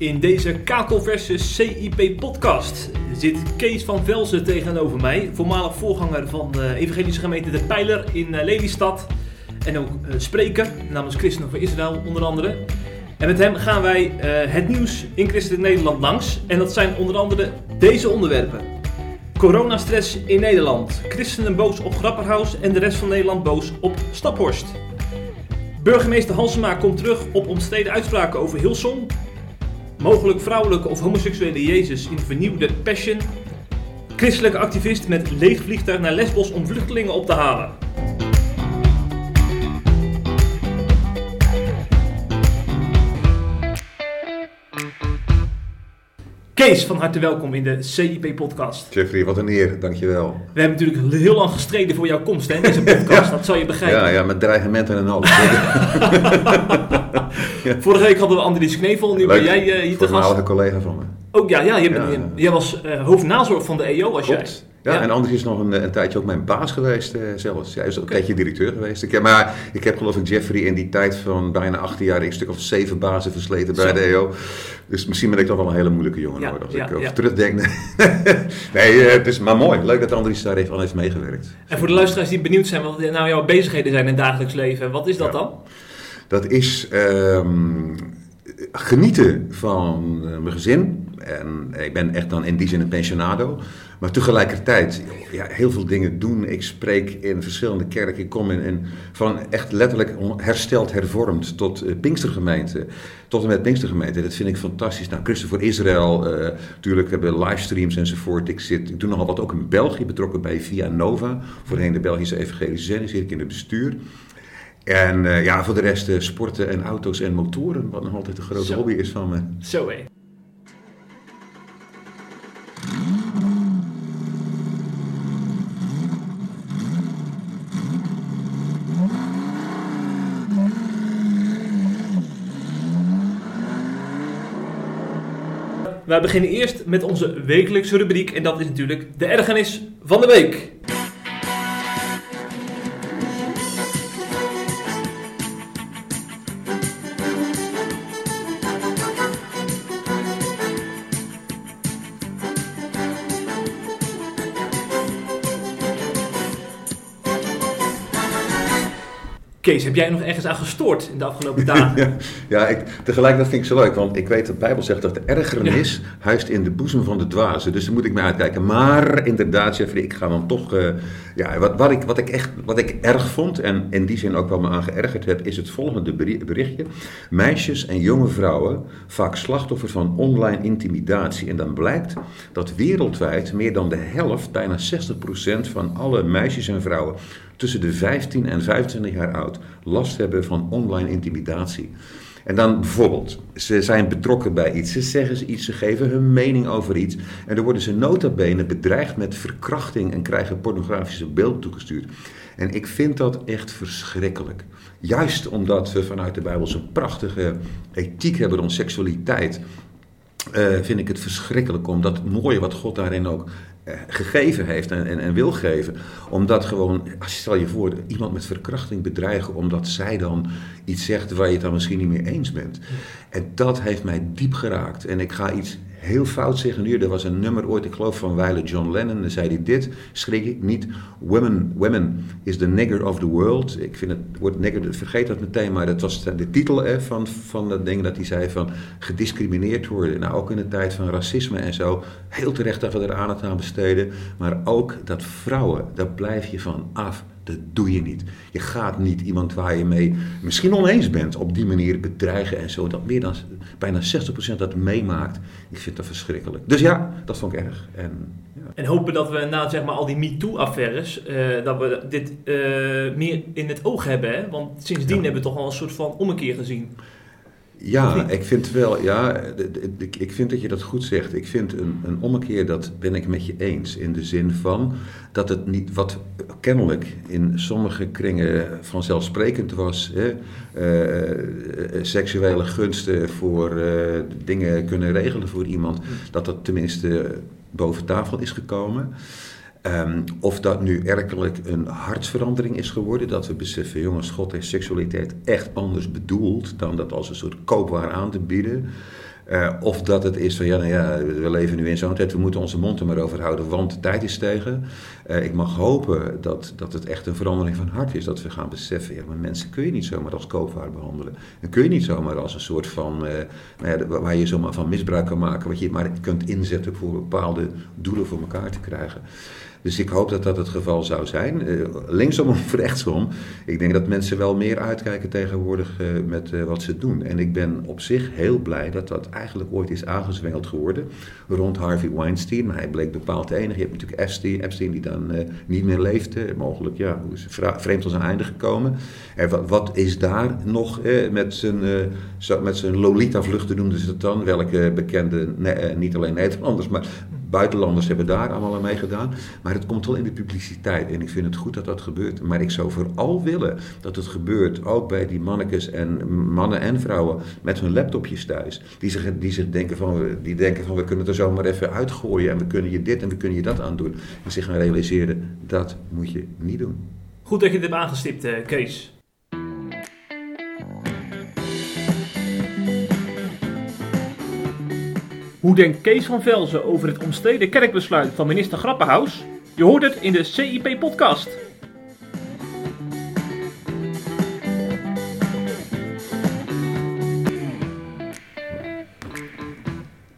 In deze Kakel versus CIP podcast zit Kees van Velzen tegenover mij, voormalig voorganger van de evangelische gemeente De Pijler in eh, Lelystad. En ook uh, spreker namens Christen voor Israël onder andere. En met hem gaan wij uh, het nieuws in Christelijk Nederland langs. En dat zijn onder andere deze onderwerpen. Coronastress in Nederland. Christenen boos op Grapperhaus en de rest van Nederland boos op Staphorst. Burgemeester Halsema komt terug op omstreden uitspraken over Hillsong. Mogelijk vrouwelijke of homoseksuele Jezus in vernieuwde Passion. Christelijke activist met leeg vliegtuig naar Lesbos om vluchtelingen op te halen. Kees, van harte welkom in de CIP-podcast. Jeffrey, wat een eer, dankjewel. We hebben natuurlijk heel lang gestreden voor jouw komst hè, in deze podcast, ja. dat zal je begrijpen. Ja, ja met dreigementen en alles. ja. Vorige week hadden we Andries Knevel, nu ben jij uh, hier te gast. Een collega van me. Ook ja, ja, je, ja. jij was uh, hoofdnazorg van de EO als Klopt. jij. Ja, ja, en Andries is nog een, een, tijdje ook mijn baas geweest uh, zelfs. Hij is ook okay. een tijdje directeur geweest. Ik heb, maar ik heb geloof ik Jeffrey in die tijd van bijna 18 jaar een stuk of zeven bazen versleten bij Zo. de EO. Dus misschien ben ik toch wel een hele moeilijke jongen ja, hoor, als ik over terugdenk. nee, uh, het is maar mooi. Leuk dat Andries daar heeft, aan heeft meegewerkt. En voor de luisteraars die benieuwd zijn wat nou jouw bezigheden zijn in het dagelijks leven, wat is dat dan? Dat is um, genieten van uh, mijn gezin. En ik ben echt dan in die zin een pensionado. Maar tegelijkertijd ja, heel veel dingen doen. Ik spreek in verschillende kerken. Ik kom in, in van echt letterlijk hersteld, hervormd tot uh, Pinkstergemeente. Tot en met Pinkstergemeente. Dat vind ik fantastisch. Nou, Christen voor Israël. Uh, natuurlijk hebben we livestreams enzovoort. Ik, zit, ik doe nogal wat ook in België. Betrokken bij Via Nova. Voorheen de Belgische Evangelische Zending. Zit ik in het bestuur. En uh, ja, voor de rest sporten en auto's en motoren. Wat nog altijd een grote Zo. hobby is van me. Zo hé. Wij beginnen eerst met onze wekelijkse rubriek en dat is natuurlijk de ergernis van de week. Kees, heb jij nog ergens aan gestoord in de afgelopen dagen? ja, ja ik, tegelijkertijd vind ik zo leuk, want ik weet dat de Bijbel zegt dat de ergernis huist in de boezem van de dwazen. Dus daar moet ik me uitkijken. Maar inderdaad, Jeffrey, ik ga dan toch. Uh, ja, wat, wat, ik, wat ik echt wat ik erg vond en in die zin ook wel me aan geërgerd heb, is het volgende berichtje. Meisjes en jonge vrouwen vaak slachtoffer van online intimidatie. En dan blijkt dat wereldwijd meer dan de helft, bijna 60% van alle meisjes en vrouwen tussen de 15 en 25 jaar oud last hebben van online intimidatie. En dan bijvoorbeeld, ze zijn betrokken bij iets, ze zeggen ze iets, ze geven hun mening over iets. En dan worden ze nota bene bedreigd met verkrachting en krijgen pornografische beelden toegestuurd. En ik vind dat echt verschrikkelijk. Juist omdat we vanuit de Bijbel zo'n prachtige ethiek hebben rond seksualiteit. Uh, vind ik het verschrikkelijk om dat mooie wat God daarin ook gegeven heeft en, en, en, wil geven. Omdat gewoon, stel je voor, iemand met verkrachting bedreigen omdat zij dan iets zegt waar je het dan misschien niet mee eens bent. En dat heeft mij diep geraakt. En ik ga iets heel fout zeggen nu. Er was een nummer ooit, ik geloof van Weile John Lennon. Dan zei hij dit, schrik ik niet. Women, women is the nigger of the world. Ik vind het woord nigger, vergeet dat meteen. Maar dat was de titel hè, van, van dat ding dat hij zei van gediscrimineerd worden. Nou, ook in de tijd van racisme en zo. Heel terecht dat we er aandacht aan besteden. Maar ook dat vrouwen, daar blijf je van af. Dat doe je niet. Je gaat niet iemand waar je mee misschien oneens bent op die manier bedreigen en zo. Dat meer dan bijna 60% dat meemaakt. Ik vind dat verschrikkelijk. Dus ja, dat vond ik erg. En, ja. en hopen dat we na zeg maar, al die MeToo-affaires, uh, dat we dit uh, meer in het oog hebben. Hè? Want sindsdien ja. hebben we toch al een soort van ommekeer gezien. Ja, ik vind wel, ja, ik vind dat je dat goed zegt. Ik vind een, een ommekeer, dat ben ik met je eens. In de zin van dat het niet, wat kennelijk in sommige kringen vanzelfsprekend was, hè, uh, seksuele gunsten voor uh, dingen kunnen regelen voor iemand, dat dat tenminste boven tafel is gekomen. Um, of dat nu werkelijk een hartsverandering is geworden, dat we beseffen, jongens, God heeft seksualiteit echt anders bedoeld dan dat als een soort koopwaar aan te bieden. Uh, of dat het is van ja, nou ja, we leven nu in zo'n tijd, we moeten onze mond er maar over houden, want de tijd is tegen. Uh, ik mag hopen dat, dat het echt een verandering van hart is, dat we gaan beseffen, ja, maar mensen kun je niet zomaar als koopwaar behandelen. En kun je niet zomaar als een soort van, uh, nou ja, waar je zomaar van misbruik kan maken, wat je maar kunt inzetten voor bepaalde doelen voor elkaar te krijgen. Dus ik hoop dat dat het geval zou zijn. Uh, linksom of rechtsom. Ik denk dat mensen wel meer uitkijken tegenwoordig uh, met uh, wat ze doen. En ik ben op zich heel blij dat dat eigenlijk ooit is aangezwengeld geworden rond Harvey Weinstein. Maar hij bleek bepaald de enige. Je hebt natuurlijk Epstein, Epstein die dan niet meer leefde. Mogelijk, ja, hoe is vreemd als een einde gekomen. En wat, is daar nog met zijn, met zijn Lolita-vluchten noemden ze het dan. Welke bekende, niet alleen Nederlanders, maar buitenlanders hebben daar allemaal aan meegedaan. Maar het komt wel in de publiciteit. En ik vind het goed dat dat gebeurt. Maar ik zou vooral willen dat het gebeurt ook bij die mannetjes en mannen en vrouwen met hun laptopjes thuis. Die zich, die zich denken, van, die denken van we kunnen er zomaar even uitgooien. En we kunnen je dit en we kunnen je dat aandoen. En zich gaan realiseren, dat moet je niet doen. Goed dat je dit hebt aangestipt, eh, Kees. Hoe denkt Kees van Velzen over het omstreden kerkbesluit van minister Grappenhaus? Je hoort het in de CIP-podcast.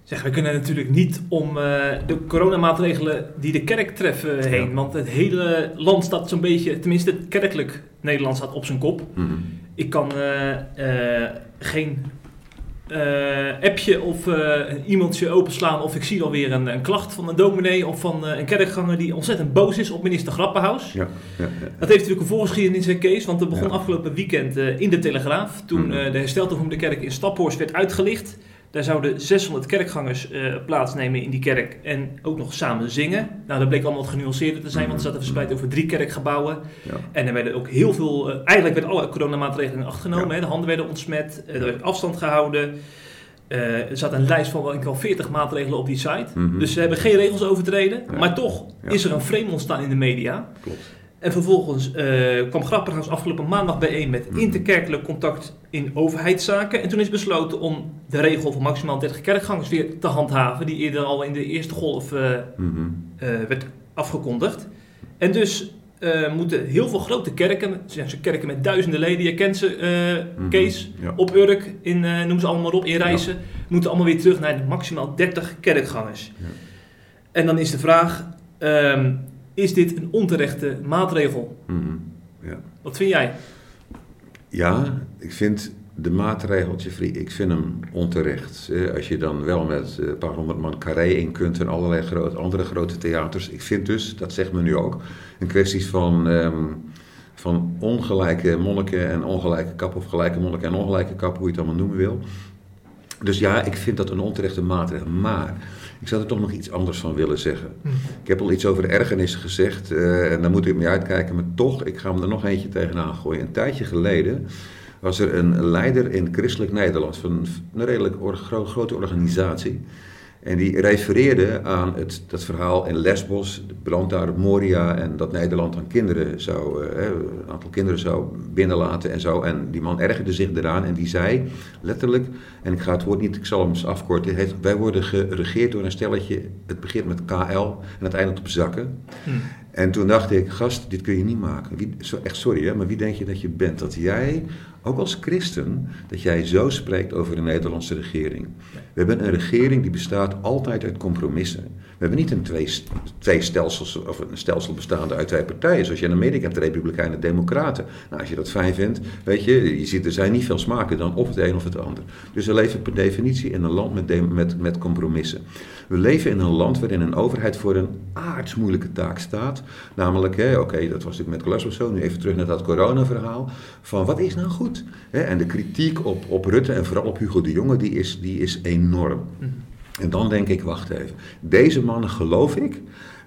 Zeg, we kunnen natuurlijk niet om uh, de coronamaatregelen die de kerk treffen heen. Ja. Want het hele land staat zo'n beetje, tenminste kerkelijk Nederland staat op zijn kop. Mm -hmm. Ik kan uh, uh, geen uh, appje of uh, een e-mailtje openslaan of ik zie alweer een, een klacht van een dominee of van uh, een kerkganger die ontzettend boos is op minister Grappenhaus. Ja, ja, ja. Dat heeft natuurlijk een voorgeschiedenis in Kees, want dat begon afgelopen weekend in de Telegraaf toen de hersteltoevoegde kerk in Staphorst werd uitgelicht. Daar zouden 600 kerkgangers uh, plaatsnemen in die kerk en ook nog samen zingen. Nou, dat bleek allemaal wat genuanceerder te zijn, want ze zaten verspreid over drie kerkgebouwen. Ja. En er werden ook heel veel, uh, eigenlijk werden alle coronamaatregelen in acht genomen. Ja. Hè. De handen werden ontsmet, uh, er werd afstand gehouden. er zat een lijst van wel 40 maatregelen op die site. Mm -hmm. Dus ze hebben geen regels overtreden. Ja. Maar toch is er een frame ontstaan in de media. Klopt. En vervolgens uh, kwam Grapperhaus afgelopen maandag bijeen met interkerkelijk contact in overheidszaken. En toen is besloten om de regel van maximaal 30 kerkgangers weer te handhaven, die eerder al in de eerste golf uh, mm-hmm. uh, werd afgekondigd. En dus moeten heel veel grote kerken, ze kerken met duizenden leden, je kent ze, mm-hmm. Kees, ja. op Urk, in, noem ze allemaal op, in Rijssen, ja. moeten allemaal weer terug naar de maximaal 30 kerkgangers. Ja. En dan is de vraag. Um, is dit een onterechte maatregel? Mm, ja. Wat vind jij? Ja, ik vind de maatregel, Jeffrey, ik vind hem onterecht. Als je dan wel met een paar honderd man carré in kunt en allerlei groot, andere grote theaters. Ik vind dus, dat zegt men nu ook, een kwestie van, um, van ongelijke monniken en ongelijke kap, of gelijke monniken en ongelijke kap, hoe je het allemaal noemen wil. Dus ja, ik vind dat een onterechte maatregel. Maar ik zou er toch nog iets anders van willen zeggen. Mhm. Ik heb al iets over de ergernis gezegd uh, en daar moet ik mee uitkijken. Maar toch, ik ga hem er nog eentje tegenaan gooien. Een tijdje geleden was er een leider in Christelijk Nederland van een redelijk grote organisatie. En die refereerde aan het, dat verhaal in Lesbos, de brand daar op Moria en dat Nederland dan kinderen zou, uh, een aantal kinderen zou binnenlaten en zo. En die man ergerde zich eraan en die zei letterlijk, en ik ga het woord niet, ik zal hem eens afkorten, wij worden geregeerd door een stelletje, het begint met KL en het eindigt op zakken. Hmm. En toen dacht ik, gast, dit kun je niet maken. Wie, zo, echt sorry, hè, maar wie denk je dat je bent? Dat jij, ook als christen, dat jij zo spreekt over de Nederlandse regering. We hebben een regering die bestaat altijd uit compromissen. We hebben niet een twee, twee stelsels, of een stelsel bestaande uit twee partijen. Zoals je in Amerika hebt, de Republikeinen en de Democraten. Nou, als je dat fijn vindt, weet je, je ziet, er zijn niet veel smaken dan of het een of het ander. Dus we leven per definitie in een land met, met, met compromissen. We leven in een land waarin een overheid voor een aardsmoeilijke taak staat. Namelijk, oké, dat was natuurlijk met Glasgow zo, nu even terug naar dat corona-verhaal. Van wat is nou goed? En de kritiek op, op Rutte en vooral op Hugo de Jonge, die is, die is enorm. En dan denk ik, wacht even. Deze mannen, geloof ik,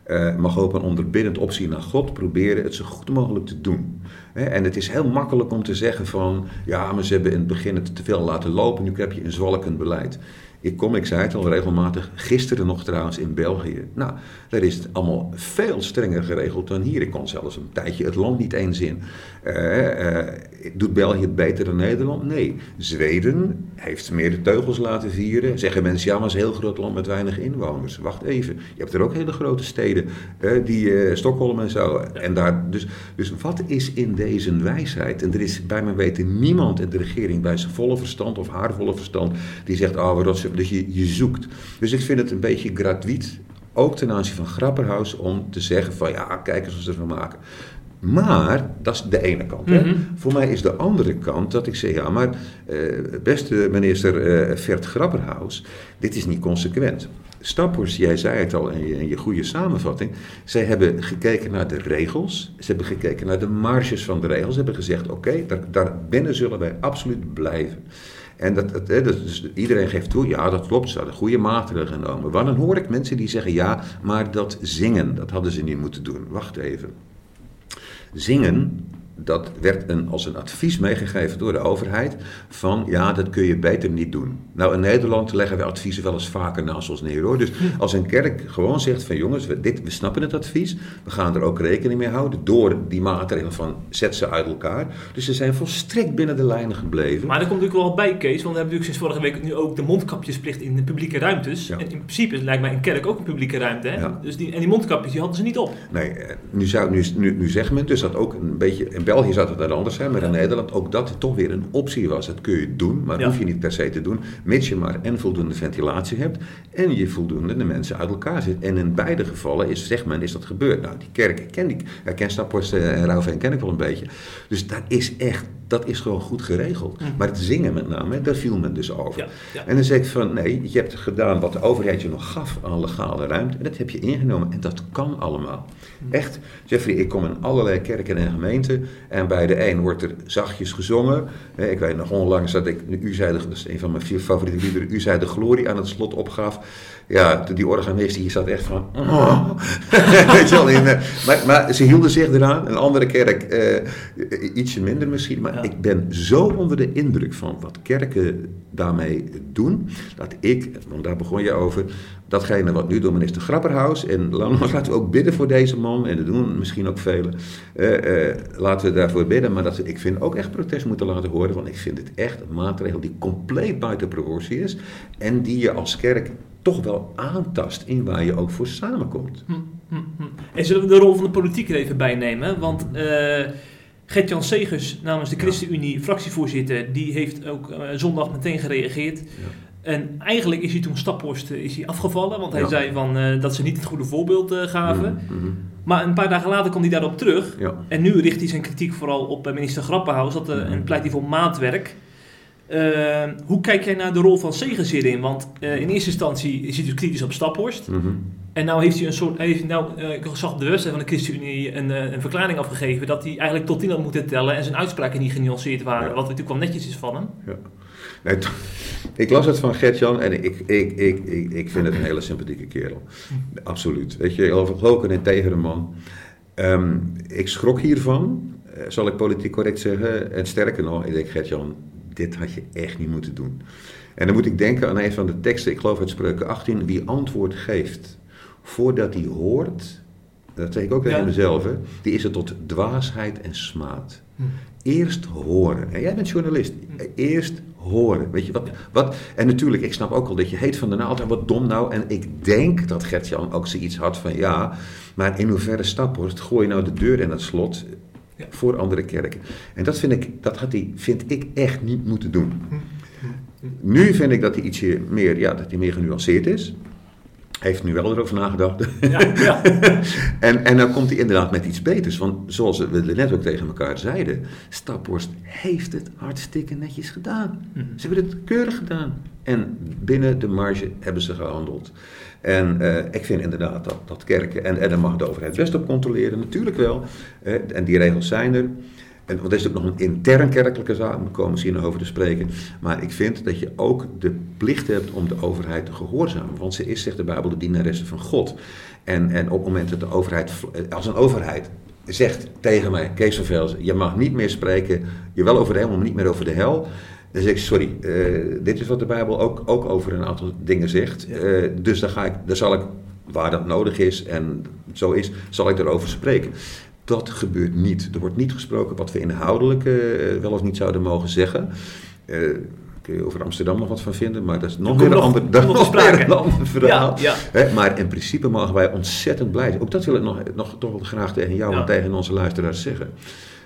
uh, mag op een onderbiddend optie naar God proberen het zo goed mogelijk te doen. En het is heel makkelijk om te zeggen van, ja, maar ze hebben in het begin het te veel laten lopen, nu heb je een zwalkend beleid. Ik kom, ik zei het al regelmatig, gisteren nog trouwens in België. Nou, daar is het allemaal veel strenger geregeld dan hier. Ik kon zelfs een tijdje het land niet eens in. Uh, uh, doet België het beter dan Nederland? Nee. Zweden heeft meer de teugels laten vieren. Zeggen mensen, ja, maar het is een heel groot land met weinig inwoners. Wacht even, je hebt er ook hele grote steden, uh, die Stockholm en zo. En daar, dus, dus wat is in deze wijsheid? En er is bij mijn weten niemand in de regering bij zijn volle verstand of haar volle verstand die zegt, oh, wat dus je, je zoekt. Dus ik vind het een beetje gratuit, ook ten aanzien van Grapperhaus, om te zeggen van ja, kijk eens wat ze ervan maken. Maar, dat is de ene kant. hè? Mhm. Voor mij is de andere kant dat ik zeg, ja, maar eh, beste minister eh, Vert Grapperhaus, dit is niet consequent. Stappers, jij zei het al in je, in je goede samenvatting, zij hebben gekeken naar de regels, ze hebben gekeken naar de marges van de regels, ze hebben gezegd, oké, daar, daar binnen zullen wij absoluut blijven. En dat, iedereen geeft toe, ja dat klopt, ze hadden goede maatregelen genomen. Maar dan hoor ik mensen die zeggen, ja, maar dat zingen, dat hadden ze niet moeten doen. Wacht even. Zingen, dat werd een, als een advies meegegeven door de overheid van ja, dat kun je beter niet doen. Nou, in Nederland leggen we adviezen wel eens vaker naast ons neer hoor. Dus als een kerk gewoon zegt van jongens, we, dit, we snappen het advies, we gaan er ook rekening mee houden door die maatregelen van zet ze uit elkaar. Dus ze zijn volstrekt binnen de lijnen gebleven. Maar er komt natuurlijk wel bij, Kees, want we hebben natuurlijk sinds vorige week nu ook de mondkapjesplicht in de publieke ruimtes. Ja. En in principe lijkt mij een kerk ook een publieke ruimte. Hè? Ja. Dus die, en die mondkapjes die hadden ze niet op. Nee, eh, nu, zou, nu, nu, nu zegt men dus dat ook een beetje. België zou het dan anders zijn, maar in Nederland ook dat toch weer een optie was. Dat kun je doen, maar hoef je niet per se te doen. Mits je maar en voldoende ventilatie hebt en je voldoende de mensen uit elkaar zit. En in beide gevallen is, zegt men, is dat gebeurd. Nou, die kerk ken ik. Ja, ken Staphorst eh, en Rauwveen ken ik wel een beetje. Dus dat is echt, dat is gewoon goed geregeld. Maar het zingen met name, daar viel men dus over. Ja, ja. En dan zeg ik van, nee, je hebt gedaan wat de overheid je nog gaf aan legale ruimte. En dat heb je ingenomen. En dat kan allemaal. Echt, Jeffrey, ik kom in allerlei kerken en gemeenten. En bij de een wordt er zachtjes gezongen. Ik weet nog onlangs dat ik, u dat is een van mijn vier favoriete liederen, u zei de glorie aan het slot opgaf. Ja, die organist die zat echt van, oh. Weet je wel, in, eh, maar, maar ze hielden zich eraan. Een andere kerk eh, ietsje minder misschien. Maar Ja. ik ben zo onder de indruk van wat kerken daarmee doen. Dat ik, want daar begon je over, datgene wat nu door minister Grapperhaus. En la- laten we ook bidden voor deze man. En dat doen misschien ook velen. Eh, eh, laten we daarvoor bidden. Maar dat ik vind ook echt protest moeten laten horen. Want ik vind het echt een maatregel die compleet buiten proportie is. En die je als kerk toch wel aantast in waar je ook voor samenkomt. Hm, hm, hm. En zullen we de rol van de politiek er even bij nemen? Want eh Gert-Jan Segers namens de ChristenUnie, fractievoorzitter, die heeft ook zondag meteen gereageerd. En eigenlijk is hij toen Staphorst eh, is hij afgevallen, want hij Ja. zei van, eh, dat ze niet het goede voorbeeld eh, gaven. Mhm, mhm. Maar een paar dagen later kwam hij daarop terug. Ja. En nu richt hij zijn kritiek vooral op minister Grappenhaus dat, eh, en pleit hij voor maatwerk. Eh, hoe kijk jij naar de rol van Segers hierin? Want in eerste instantie is hij dus kritisch op Staphorst. Mhm. En nou heeft hij een soort, hij heeft nou, ik zag op de website van de ChristenUnie een, een verklaring afgegeven dat hij eigenlijk tot tien had moeten tellen en zijn uitspraken niet genuanceerd waren. Ja. Wat natuurlijk wel netjes is van hem. Ja. Nee, ik las het van Gert-Jan en ik, ik, ik, ik, ik vind het een hele sympathieke kerel. Absoluut. Weet je, ook een integere man. Ehm, ik schrok hiervan, eh, zal ik politiek correct zeggen. En sterker nog, ik denk Gert-Jan, dit had je echt niet moeten doen. En dan moet ik denken aan een van de teksten, ik geloof uit Spreuken 18, wie antwoord geeft voordat hij hoort, dat zeg ik ook tegen Ja. mezelf, hè, die is het tot dwaasheid en smaad. Hm. Eerst horen. En jij bent journalist. Eerst horen. Weet je wat, wat? En natuurlijk, ik snap ook wel dat je heet van de naald en wat dom nou. En ik denk dat Gertjan ook zoiets had van ja, maar in hoeverre Staphorst gooi je nou de deur in het slot Ja. voor andere kerken. En dat vind ik, dat had hij, vind ik echt niet moeten doen. Nu vind ik dat hij ietsje meer, ja, dat hij meer genuanceerd is. Heeft nu wel erover nagedacht. Ja, ja. En, en dan komt hij inderdaad met iets beters. Want zoals we net ook tegen elkaar zeiden, Staphorst heeft het hartstikke netjes gedaan. Mhm. Ze hebben het keurig gedaan. En binnen de marge hebben ze gehandeld. En eh, ik vind inderdaad dat, dat kerken, en, en daar mag de overheid best op controleren, natuurlijk wel. En die regels zijn er. En, want er is ook nog een intern kerkelijke zaak, daar komen we misschien over te spreken. Maar ik vind dat je ook de plicht hebt om de overheid te gehoorzamen. Want ze is, zegt de Bijbel, de dienaresse van God. En, en op het moment dat de overheid, als een overheid zegt tegen mij, Kees van Velzen, je mag niet meer spreken, je wel over de hemel, maar niet meer over de hel. Dan zeg ik, sorry, eh, dit is wat de Bijbel ook, ook over een aantal dingen zegt. Eh, dus daar, ga ik, daar zal ik, waar dat nodig is en zo is, zal ik erover spreken. Dat gebeurt niet. Er wordt niet gesproken wat we inhoudelijk eh, wel of niet zouden mogen zeggen. Eh, kun je over Amsterdam nog wat van vinden, maar dat is nog weer een ander, nog weer een verhaal. Ja, ja. Hè, maar in principe mogen wij ontzettend blij zijn. Ook dat wil ik nog, nog toch wel graag tegen jou Ja. en tegen onze luisteraars zeggen.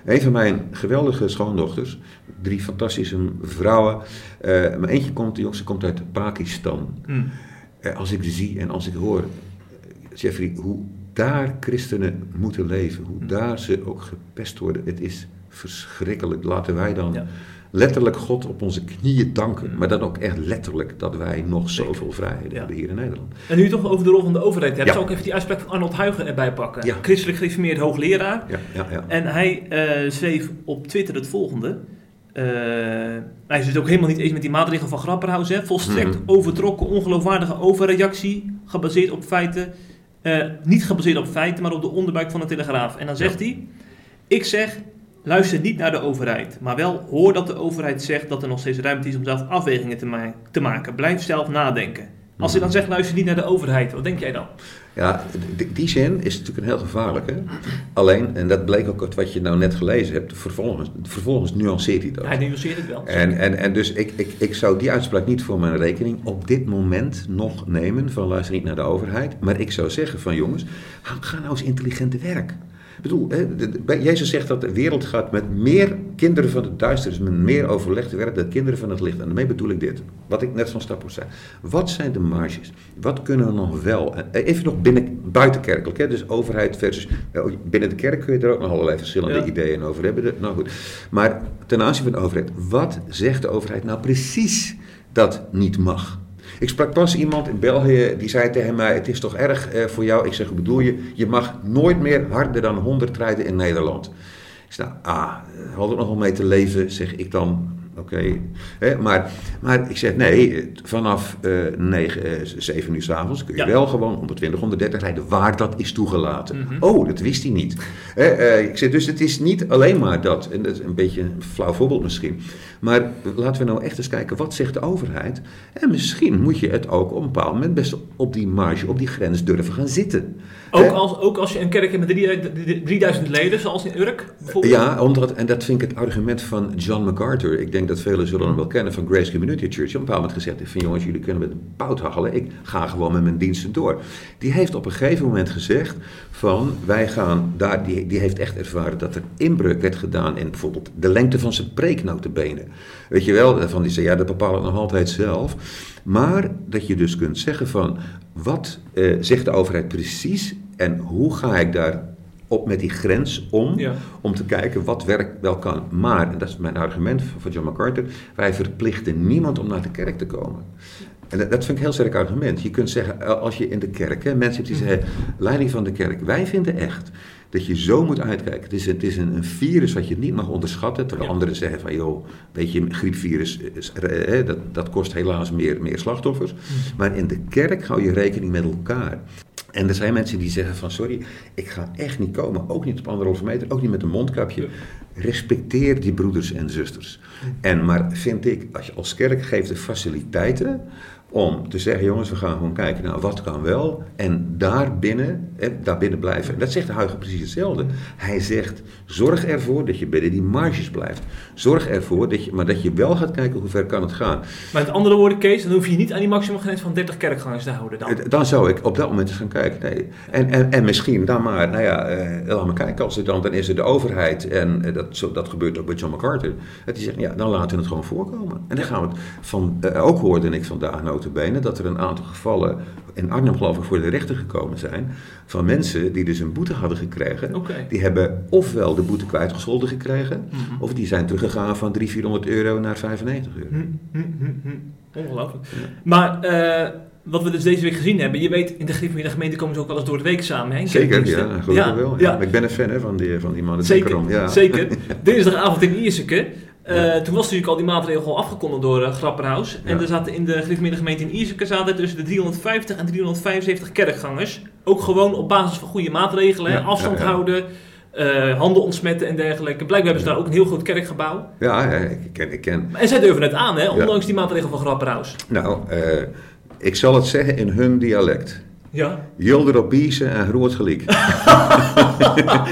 Een van mijn geweldige schoondochters, drie fantastische vrouwen. eh, maar eentje komt, de jongste komt uit Pakistan. Hm. Eh, als ik zie en als ik hoor, eh, Jeffrey, hoe daar christenen moeten leven, hoe daar ze ook gepest worden, het is verschrikkelijk. Laten wij dan Ja. letterlijk God op onze knieën danken, Mm. maar dan ook echt letterlijk dat wij nog zoveel vrijheden Ja. hebben hier in Nederland. En nu toch over de rol van de overheid hebt, Ja. zal ik even die uitspraak van Arnold Huigen erbij pakken. Ja. Christelijk gereformeerd hoogleraar. Ja, ja, ja. En hij eh, schreef op Twitter het volgende. Eh, hij is het ook helemaal niet eens met die maatregel van Grapperhaus. Hè. Volstrekt Mhm. overtrokken, ongeloofwaardige overreactie. Gebaseerd op feiten. Eh, niet gebaseerd op feiten, maar op de onderbuik van de Telegraaf. En dan zegt hij: Ik zeg, luister niet naar de overheid. Maar wel hoor dat de overheid zegt dat er nog steeds ruimte is om zelf afwegingen te, ma- te maken. Blijf zelf nadenken. Als hij dan zegt, luister niet naar de overheid, wat denk jij dan? Ja, die zin is natuurlijk een heel gevaarlijke. Alleen, en dat bleek ook uit wat je nou net gelezen hebt, vervolgens, vervolgens nuanceert hij dat. Hij nuanceert het wel. En, en, en dus ik, ik, ik zou die uitspraak niet voor mijn rekening op dit moment nog nemen van luister niet naar de overheid. Maar ik zou zeggen van jongens, ga nou eens intelligent te werk. Ik bedoel, Jezus zegt dat de wereld gaat met meer kinderen van het duisternis, met meer overleg te werk dan kinderen van het licht. En daarmee bedoel ik dit, wat ik net van Stappers zei. Wat zijn de marges? Wat kunnen we nog wel? En Even nog binnen, buitenkerkelijk, hè? dus overheid versus... eh, Binnen de kerk kun je er ook nog allerlei verschillende Ja. ideeën over hebben. Nou goed. Maar ten aanzien van de overheid, wat zegt de overheid nou precies dat niet mag? Ik sprak pas iemand in België die zei tegen mij: Het is toch erg eh, voor jou? Ik zeg: Hoe bedoel je? Je mag nooit meer harder dan 100 rijden in Nederland. Ik zeg: Nou, ah, had er nog wel mee te leven, zeg ik dan. Oké, maar, maar ik zeg nee, vanaf eh 9, eh, 7 uur s'avonds kun je Ja. wel gewoon 120, 130 rijden waar dat is toegelaten. Mhm. Oh, dat wist hij niet. Eh, ik zeg, dus het is niet alleen maar dat, en dat is een beetje een flauw voorbeeld misschien. Maar laten we nou echt eens kijken, wat zegt de overheid? En misschien moet je het ook op een bepaald moment best op die marge, op die grens durven gaan zitten. Ook als, ook als je een kerk hebt met drie- 3000 leden, zoals in Urk bijvoorbeeld. Ja, omdat, en dat vind ik het argument van John MacArthur. Ik denk dat velen zullen hem wel kennen van Grace Community Church. Die op een bepaald moment gezegd heeft van jongens, jullie kunnen met pout hachelen. Ik ga gewoon met mijn diensten door. Die heeft op een gegeven moment gezegd van wij gaan daar, die, die heeft echt ervaren dat er inbreuk werd gedaan in bijvoorbeeld de lengte van zijn preek notabene. Weet je wel, van die zei ja, dat bepaal ik nog altijd zelf. Maar dat je dus kunt zeggen van wat eh, zegt de overheid precies en hoe ga ik daar op met die grens om, Ja. om te kijken wat werk wel kan. Maar, en dat is mijn argument van John MacArthur, wij verplichten niemand om naar de kerk te komen. En dat, dat vind ik een heel sterk argument. Je kunt zeggen, eh, als je in de kerk, hè, mensen die zeggen, leiding van de kerk, wij vinden echt dat je zo moet uitkijken. Het is, het is een, een virus wat je niet mag onderschatten. Terwijl Ja. anderen zeggen van, joh, weet je, een griepvirus, is, eh, eh, dat, dat kost helaas meer, meer slachtoffers. Maar in de kerk hou je rekening met elkaar. En er zijn mensen die zeggen van, sorry, ik ga echt niet komen. Ook niet op anderhalve meter, ook niet met een mondkapje. Respecteer die broeders en zusters. En maar vind ik, als je als kerk geeft de faciliteiten om te zeggen, jongens, we gaan gewoon kijken naar wat kan wel. En daarbinnen, eh, daarbinnen blijven. En dat zegt de Huigen precies hetzelfde. Hij zegt, zorg ervoor dat je binnen die marges blijft. Zorg ervoor, dat je, maar dat je wel gaat kijken hoe ver kan het gaan. Maar met andere woorden, Kees, dan hoef je niet aan die maximumgrens van 30 kerkgangers te houden dan. Dan zou ik op dat moment eens gaan kijken. Nee. En, en, en misschien dan maar, nou ja, eh, laat maar kijken. Als er dan, dan is er de overheid, en eh, dat, zo, dat gebeurt ook bij John MacArthur. Dat die zegt, ja, dan laten we het gewoon voorkomen. En dan gaan we het van, eh, ook hoorde ik vandaag notabene, dat er een aantal gevallen in Arnhem geloof ik voor de rechter gekomen zijn. Van mensen die dus een boete hadden gekregen. Die hebben ofwel de boete kwijtgescholden gekregen, Mhm. of die zijn teruggegaan van 300, 400 euro naar 95 euro. Hm. Ongelooflijk. Maar eh, wat we dus deze week gezien hebben, je weet, in de gereformeerde gemeente komen ze ook wel eens door de week samen. Hè, in Zeker, ja, gelukkig wel. Ja. Ja, Maar Ik ben een fan hè, van, die, van die mannen. zeker. Ja. zeker. Dinsdagavond in Ierseke. Eh. Toen was natuurlijk al die maatregel al afgekondigd door uh, Grapperhaus. En Ja. er zaten in de gemeente in Ierseke zaten tussen de 350 en 375 kerkgangers. Ook gewoon op basis van goede maatregelen. Ja, afstand ja, houden, eh, handen ontsmetten en dergelijke. Blijkbaar hebben ze daar ook een heel groot kerkgebouw. Ja, ik ken, ik ken. En zij durven het aan, hè, ondanks die maatregel van Grapperhaus. Nou, ik zal het zeggen in hun dialect. Ja. Jilder op biezen en groot gelijk.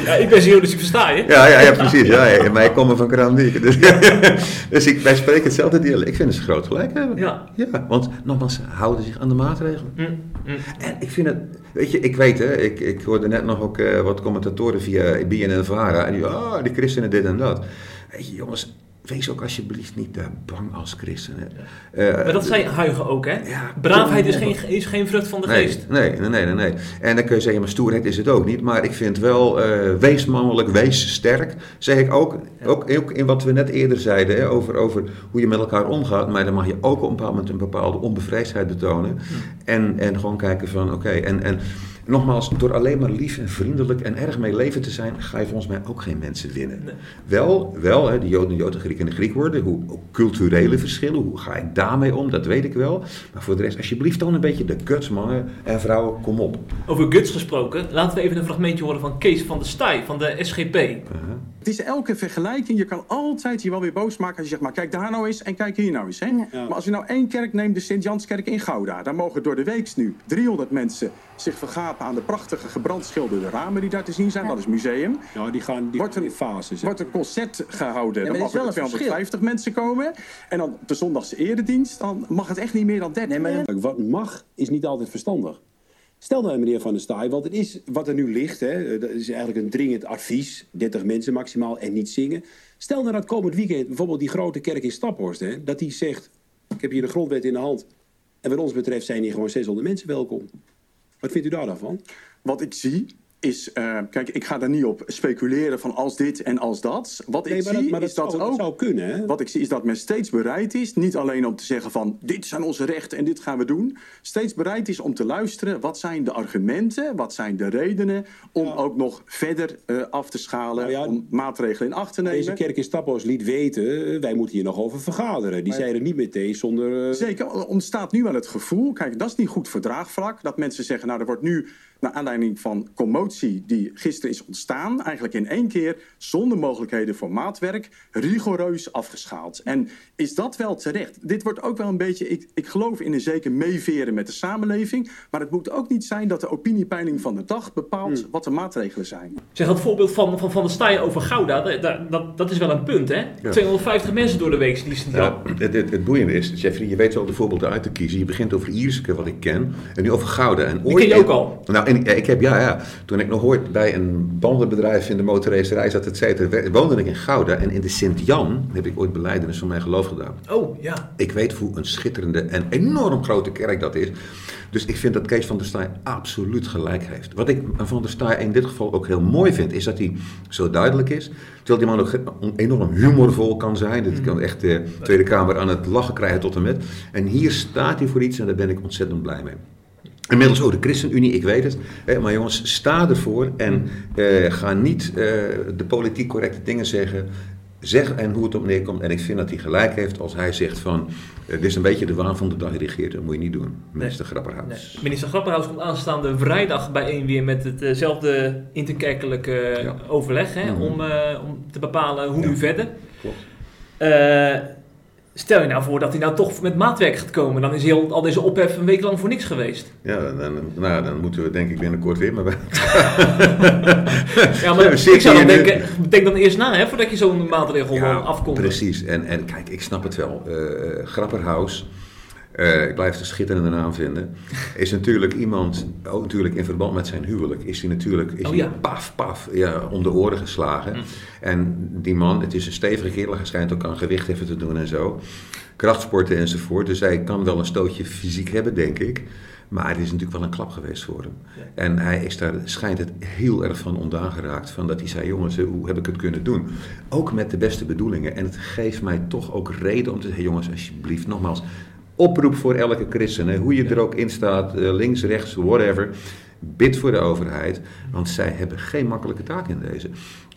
ja, ik ben Zeeuw, dus ik versta je. Ja, ja, ja precies. Ja, ja, maar ik kom van Kraamdiek. Dus, dus ik, wij spreken hetzelfde dialect. Ik vind ze groot gelijk hebben. Ja. ja. Want nogmaals, ze houden zich aan de maatregelen. Mm, mm. En ik vind het, weet je, ik weet hè, ik, ik hoorde net nog ook eh, wat commentatoren via BNN-Vara. En die, ah, die christenen dit en dat. Weet je, jongens, wees ook alsjeblieft niet te bang als christen. hè. Eh, Maar dat zei Huigen ook, hè? Ja, Braafheid is geen, is geen vrucht van de Nee, geest. nee, nee, nee, nee. En dan kun je zeggen, maar stoerheid is het ook niet. Maar ik vind wel, eh, wees mannelijk, wees sterk. Zeg ik ook, ook, ook in wat we net eerder zeiden, hè, over, over hoe je met elkaar omgaat. Maar dan mag je ook op een bepaald moment een bepaalde onbevreesdheid betonen. En, en gewoon kijken van, oké, en... en Nogmaals, door alleen maar lief en vriendelijk en erg mee leven te zijn, ga je volgens mij ook geen mensen winnen. Nee. Wel, wel hè, de Joden, Jood, de Griek en de Griek worden, hoe, ook culturele verschillen, hoe ga ik daarmee om, dat weet ik wel. Maar voor de rest, alsjeblieft dan een beetje de guts, mannen en vrouwen, kom op. Over guts gesproken, laten we even een fragmentje horen van Kees van der Staaij van de SGP. Het is elke vergelijking. Je kan altijd je wel weer boos maken als je zegt, maar kijk daar nou eens en kijk hier nou eens. Hè? Maar als je nou één kerk neemt, de Sint-Janskerk in Gouda. Daar mogen door de week nu 300 mensen zich vergapen aan de prachtige gebrandschilderde ramen die daar te zien zijn. Dat is museum. Nou, die gaan die Wordt er- in fases. wordt een concert gehouden. Ja, dan er is mogen er wel een 250 mensen komen. En dan de zondagse eredienst, dan mag het echt niet meer dan 30. Nee, maar Wat mag is niet altijd verstandig. Stel nou, meneer Van der Staaij, want het is wat er nu ligt, hè, eh, dat is eigenlijk een dringend advies. 30 mensen maximaal en niet zingen. Stel nou dat komend weekend bijvoorbeeld die grote kerk in Staphorst, hè, dat die zegt: Ik heb hier de grondwet in de hand. En wat ons betreft zijn hier gewoon 600 mensen welkom. Wat vindt u daar dan van? Wat ik zie is, eh, kijk, ik ga daar niet op speculeren van als dit en als dat. Wat Nee, ik maar zie dat, maar is dat, zou, dat ook zou kunnen, hè? Wat ik zie is dat men steeds bereid is, niet alleen om te zeggen van dit zijn onze rechten en dit gaan we doen. Steeds bereid is om te luisteren wat zijn de argumenten, wat zijn de redenen om ook nog verder eh, af te schalen, Nou ja, om maatregelen in acht te nemen. Deze kerk in Staphorst liet weten, eh, wij moeten hier nog over vergaderen. Die zeiden niet meteen zonder... eh, Zeker, er ontstaat nu wel het gevoel, kijk, dat is niet goed voor draagvlak, dat mensen zeggen, nou, er wordt nu, naar aanleiding van commotie die gisteren is ontstaan, eigenlijk in één keer, zonder mogelijkheden voor maatwerk, rigoureus afgeschaald. En is dat wel terecht? Dit wordt ook wel een beetje, ik, ik geloof in een zeker meeveren met de samenleving, maar het moet ook niet zijn dat de opiniepeiling van de dag bepaalt wat de maatregelen zijn. Zeg, dat voorbeeld van, van Van der Staaij over Gouda, dat, dat- dat, is wel een punt, hè? 250 mensen door de week die Ja, het, het, het boeiende is, Jeffrey, je weet wel de voorbeelden uit te kiezen. Je begint over Ierseke, wat ik ken, en nu over Gouda. En Die ken je ook al. Nou, en ik, heb, ja, ja, toen ik nog ooit bij een bandenbedrijf in de motorracerij zat, et cetera, woonde ik in Gouda. En in de Sint-Jan heb ik ooit beleidenis van mijn geloof gedaan. Oh, ja. Ik weet hoe een schitterende en enorm grote kerk dat is. Dus ik vind dat Kees van der Staaij absoluut gelijk heeft. Wat ik van der Staaij in dit geval ook heel mooi vind, is dat hij zo duidelijk is. Terwijl die man ook enorm humorvol kan zijn. Dat kan echt de Tweede Kamer aan het lachen krijgen tot en met. En hier staat hij voor iets en daar ben ik ontzettend blij mee. Inmiddels ook de ChristenUnie, ik weet het. Hè, maar jongens, sta ervoor en eh, ga niet eh, de politiek correcte dingen zeggen. Zeg en hoe het op neerkomt. En ik vind dat hij gelijk heeft als hij zegt van... eh, dit is een beetje de waan van de dag regeert. Dat moet je niet doen, minister Nee. Grapperhaus. Minister Grapperhaus komt aanstaande vrijdag bijeen weer met hetzelfde interkerkelijke Ja. overleg hè, Mhm. om, eh, om te bepalen hoe Ja. nu verder. Klopt. Stel je nou voor dat hij nou toch met maatwerk gaat komen, dan is heel, al deze ophef een week lang voor niks geweest. Ja, dan, nou, dan moeten we denk ik binnenkort weer. Maar Ja, maar ik zou dan denken, denk dan eerst na hè, voordat je zo'n maatregel Ja, afkomt. Precies. En, en kijk, ik snap het wel. Eh Grapperhaus, eh, ik blijf een schitterende naam vinden, is natuurlijk iemand, ook natuurlijk in verband met zijn huwelijk, is hij natuurlijk is Oh, ja. paf, paf, ja, om de oren geslagen. Hm. En die man, het is een stevige kerel, hij schijnt ook aan gewicht even te doen en zo. Krachtsporten enzovoort. Dus hij kan wel een stootje fysiek hebben, denk ik. Maar het is natuurlijk wel een klap geweest voor hem. Ja. En hij is daar, schijnt het heel erg van ondaan geraakt. Van dat hij zei, jongens, hoe heb ik het kunnen doen? Ook met de beste bedoelingen. En het geeft mij toch ook reden om te zeggen, jongens, alsjeblieft, nogmaals. Oproep voor elke christen, hè, hoe je er ook in staat, eh, links, rechts, whatever. Bid voor de overheid, want zij hebben geen makkelijke taak in deze.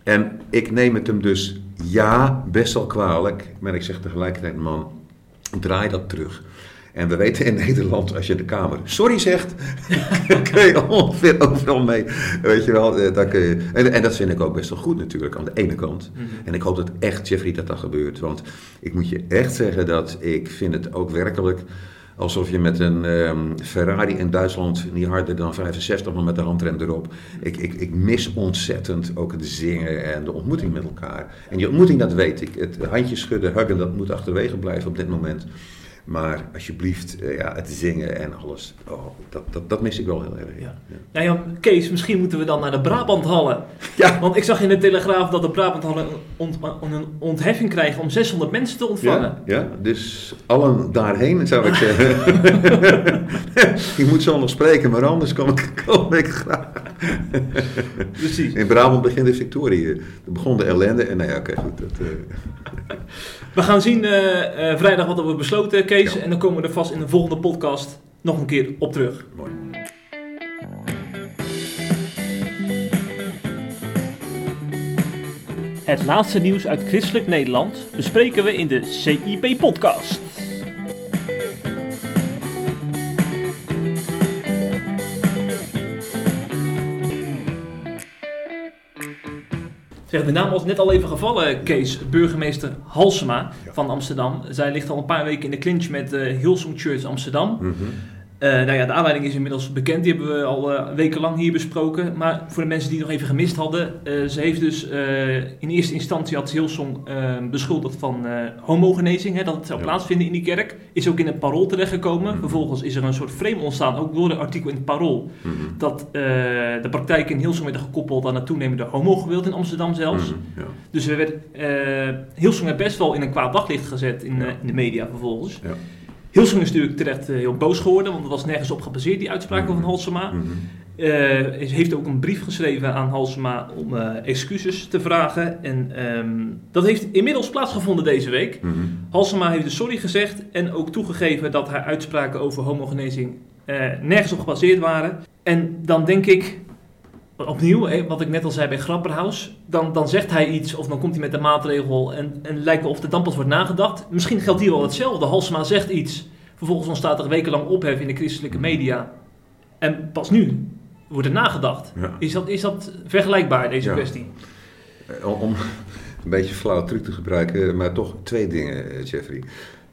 En ik neem het hem dus, ja, best wel kwalijk. Maar ik zeg tegelijkertijd, man, draai dat terug. En we weten in Nederland, als je de Kamer sorry zegt, kun je ongeveer overal mee. Weet je wel, eh, dat kun je, en, en dat vind ik ook best wel goed natuurlijk, aan de ene kant. Mhm. En ik hoop dat echt, Jeffrey, dat dat gebeurt. Want ik moet je echt zeggen dat ik vind het ook werkelijk alsof je met een ehm, Ferrari in Duitsland niet harder dan 65, maar met de handrem erop. Ik, ik, ik mis ontzettend ook het zingen en de ontmoeting met elkaar. En die ontmoeting, dat weet ik. Het handjes schudden, huggen, dat moet achterwege blijven op dit moment. Maar alsjeblieft, eh, ja, het zingen en alles, oh, dat, dat, dat mis ik wel heel erg. Ja. Ja. Nou ja, Kees, misschien moeten we dan naar de Brabanthallen. Ja. Want ik zag in de Telegraaf dat de Brabanthallen een, ont- een ontheffing krijgen om 600 mensen te ontvangen. Ja, ja, dus allen daarheen zou ik zeggen. ik moet zo nog spreken, maar anders kom ik, kom ik graag. Precies. In Brabant begint de victorie. Er begon de ellende en nou ja, oké, goed. Dat, eh, We gaan zien eh, eh, vrijdag wat wordt besloten, Kees. Ja. En dan komen we er vast in de volgende podcast nog een keer op terug. mooi. Het laatste nieuws uit Christelijk Nederland bespreken we in de CIP-podcast. Zeg, de naam was net al even gevallen, Kees. Burgemeester Halsema Ja. van Amsterdam. Zij ligt al een paar weken in de clinch met eh Hillsong Church Amsterdam. Mhm. Eh, nou ja, de aanleiding is inmiddels bekend. Die hebben we al eh, wekenlang hier besproken. Maar voor de mensen die het nog even gemist hadden. eh, ze heeft dus in eerste instantie had Hillsong eh, beschuldigd van homogenezing. Hè, dat het zou Ja. plaatsvinden in die kerk. Is ook in het parool terechtgekomen. Mhm. Vervolgens is er een soort frame ontstaan. Ook door een artikel in het parool. Mhm. Dat de praktijken in Hillsong werden gekoppeld aan het toenemende homogeweld in Amsterdam zelfs. Mhm, ja. Dus we werd, Hillsong werd best wel in een kwaad daglicht gezet in, Ja. in de media vervolgens. Ja. Hillsong is natuurlijk terecht eh, heel boos geworden, want er was nergens op gebaseerd, die uitspraken Mhm. van Halsema. Mhm. Eh, heeft ook een brief geschreven aan Halsema om eh, excuses te vragen. En ehm, dat heeft inmiddels plaatsgevonden deze week. Mhm. Halsema heeft dus sorry gezegd en ook toegegeven dat haar uitspraken over homogenezing nergens op gebaseerd waren. En dan denk ik, opnieuw, wat ik net al zei bij Grapperhaus, dan, dan zegt hij iets of dan komt hij met een maatregel en, en lijkt wel of er dan pas wordt nagedacht. Misschien geldt hier wel hetzelfde. Halsema zegt iets, vervolgens ontstaat er wekenlang ophef in de christelijke media. En pas nu wordt er nagedacht. Ja. Is, dat, is dat vergelijkbaar, deze Ja. kwestie? Eh, Om, om een beetje flauw truc te gebruiken, maar toch twee dingen, eh, Jeffrey.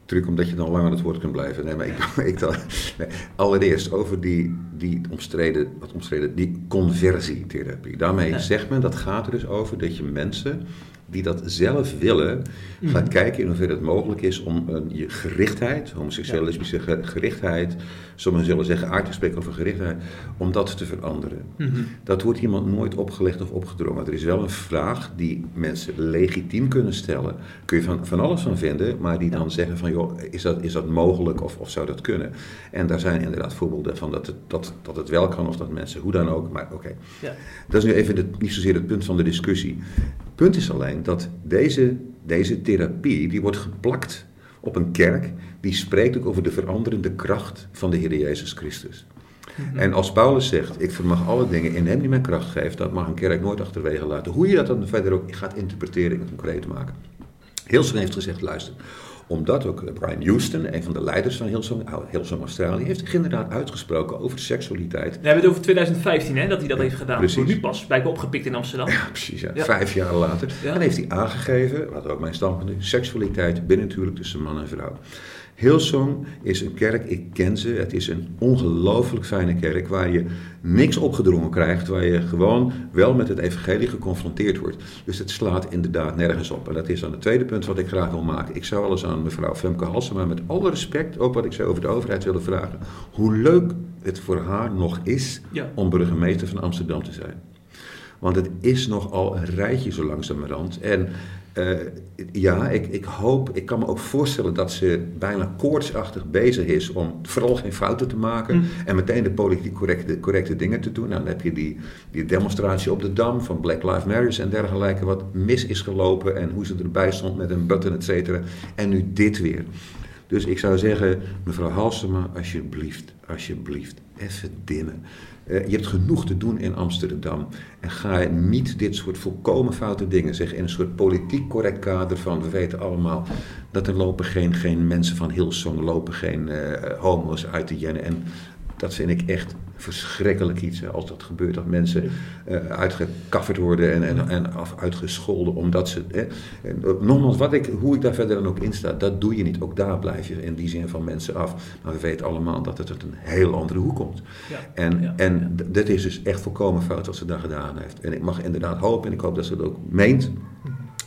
Truc omdat je dan lang aan het woord kunt blijven. Nee, maar ik, ik dan, nee. Allereerst over die, die omstreden, wat omstreden, die conversietherapie. Daarmee Ja. zegt men, dat gaat er dus over dat je mensen die dat zelf willen, gaat Mhm. kijken in hoeverre het mogelijk is om een, je gerichtheid, homoseksuele, Ja. lesbische ge- gerichtheid, sommigen zullen zeggen aard spreken over gerichtheid, om dat te veranderen. Mhm. Dat wordt iemand nooit opgelegd of opgedrongen. Er is wel een vraag die mensen legitiem kunnen stellen. Kun je van, van alles van vinden, maar die dan zeggen van joh, is dat, is dat mogelijk of, of zou dat kunnen? En daar zijn inderdaad voorbeelden van dat het, dat, dat het wel kan of dat mensen hoe dan ook, maar oké. Ja. Dat is nu even niet zozeer het punt van de discussie. Het punt is alleen dat deze, deze therapie, die wordt geplakt op een kerk die spreekt ook over de veranderende kracht van de Heer Jezus Christus. Mhm. En als Paulus zegt, ik vermag alle dingen in hem die mij kracht geeft, dat mag een kerk nooit achterwege laten. Hoe je dat dan verder ook gaat interpreteren en concreet maken. Hillsong heeft gezegd, luister, omdat ook Brian Houston, een van de leiders van Hillsong, Hillsong Australië, heeft zich inderdaad uitgesproken over seksualiteit. We hebben het over 2015 hè, dat hij dat Ja, heeft gedaan. precies. Wordt nu pas blijkbaar opgepikt in Amsterdam. Ja, precies. Ja. Ja. Vijf jaar later. En heeft hij aangegeven, wat ook mijn standpunt is, seksualiteit binnen natuurlijk tussen man en vrouw. Hillsong is een kerk, ik ken ze. Het is een ongelooflijk fijne kerk waar je niks opgedrongen krijgt. Waar je gewoon wel met het evangelie geconfronteerd wordt. Dus het slaat inderdaad nergens op. En dat is dan het tweede punt wat ik graag wil maken. Ik zou eens aan mevrouw Femke Halsema met alle respect, ook wat ik zou over de overheid willen vragen. Hoe leuk het voor haar nog is Ja. om burgemeester van Amsterdam te zijn. Want het is nogal een rijtje zo langzamerhand. En eh, ja, ik, ik hoop, ik kan me ook voorstellen dat ze bijna koortsachtig bezig is om vooral geen fouten te maken. Mm. En meteen de politiek correcte, correcte dingen te doen. Nou, dan heb je die, die demonstratie op de Dam van Black Lives Matter en dergelijke, wat mis is gelopen en hoe ze erbij stond met een button, et cetera. En nu dit weer. Dus ik zou zeggen, mevrouw Halsema, alsjeblieft, alsjeblieft, even dimmen. Uh, je hebt genoeg te doen in Amsterdam. En ga niet dit soort volkomen foute dingen zeggen in een soort politiek correct kader van we weten allemaal dat er lopen geen, geen mensen van Hillsong, lopen geen uh, homo's uit de jennen. En dat vind ik echt verschrikkelijk iets als dat gebeurt. Dat mensen uh, uitgekafferd worden en, en, en af, uitgescholden omdat ze. Hè. En, uh, nogmaals, wat ik, hoe ik daar verder dan ook in sta, dat doe je niet. Ook daar blijf je in die zin van mensen af. Maar we weten allemaal dat het uit een heel andere hoek komt. Ja. En, ja. en dit is dus echt volkomen fout wat ze daar gedaan heeft. En ik mag inderdaad hopen, en ik hoop dat ze het ook meent.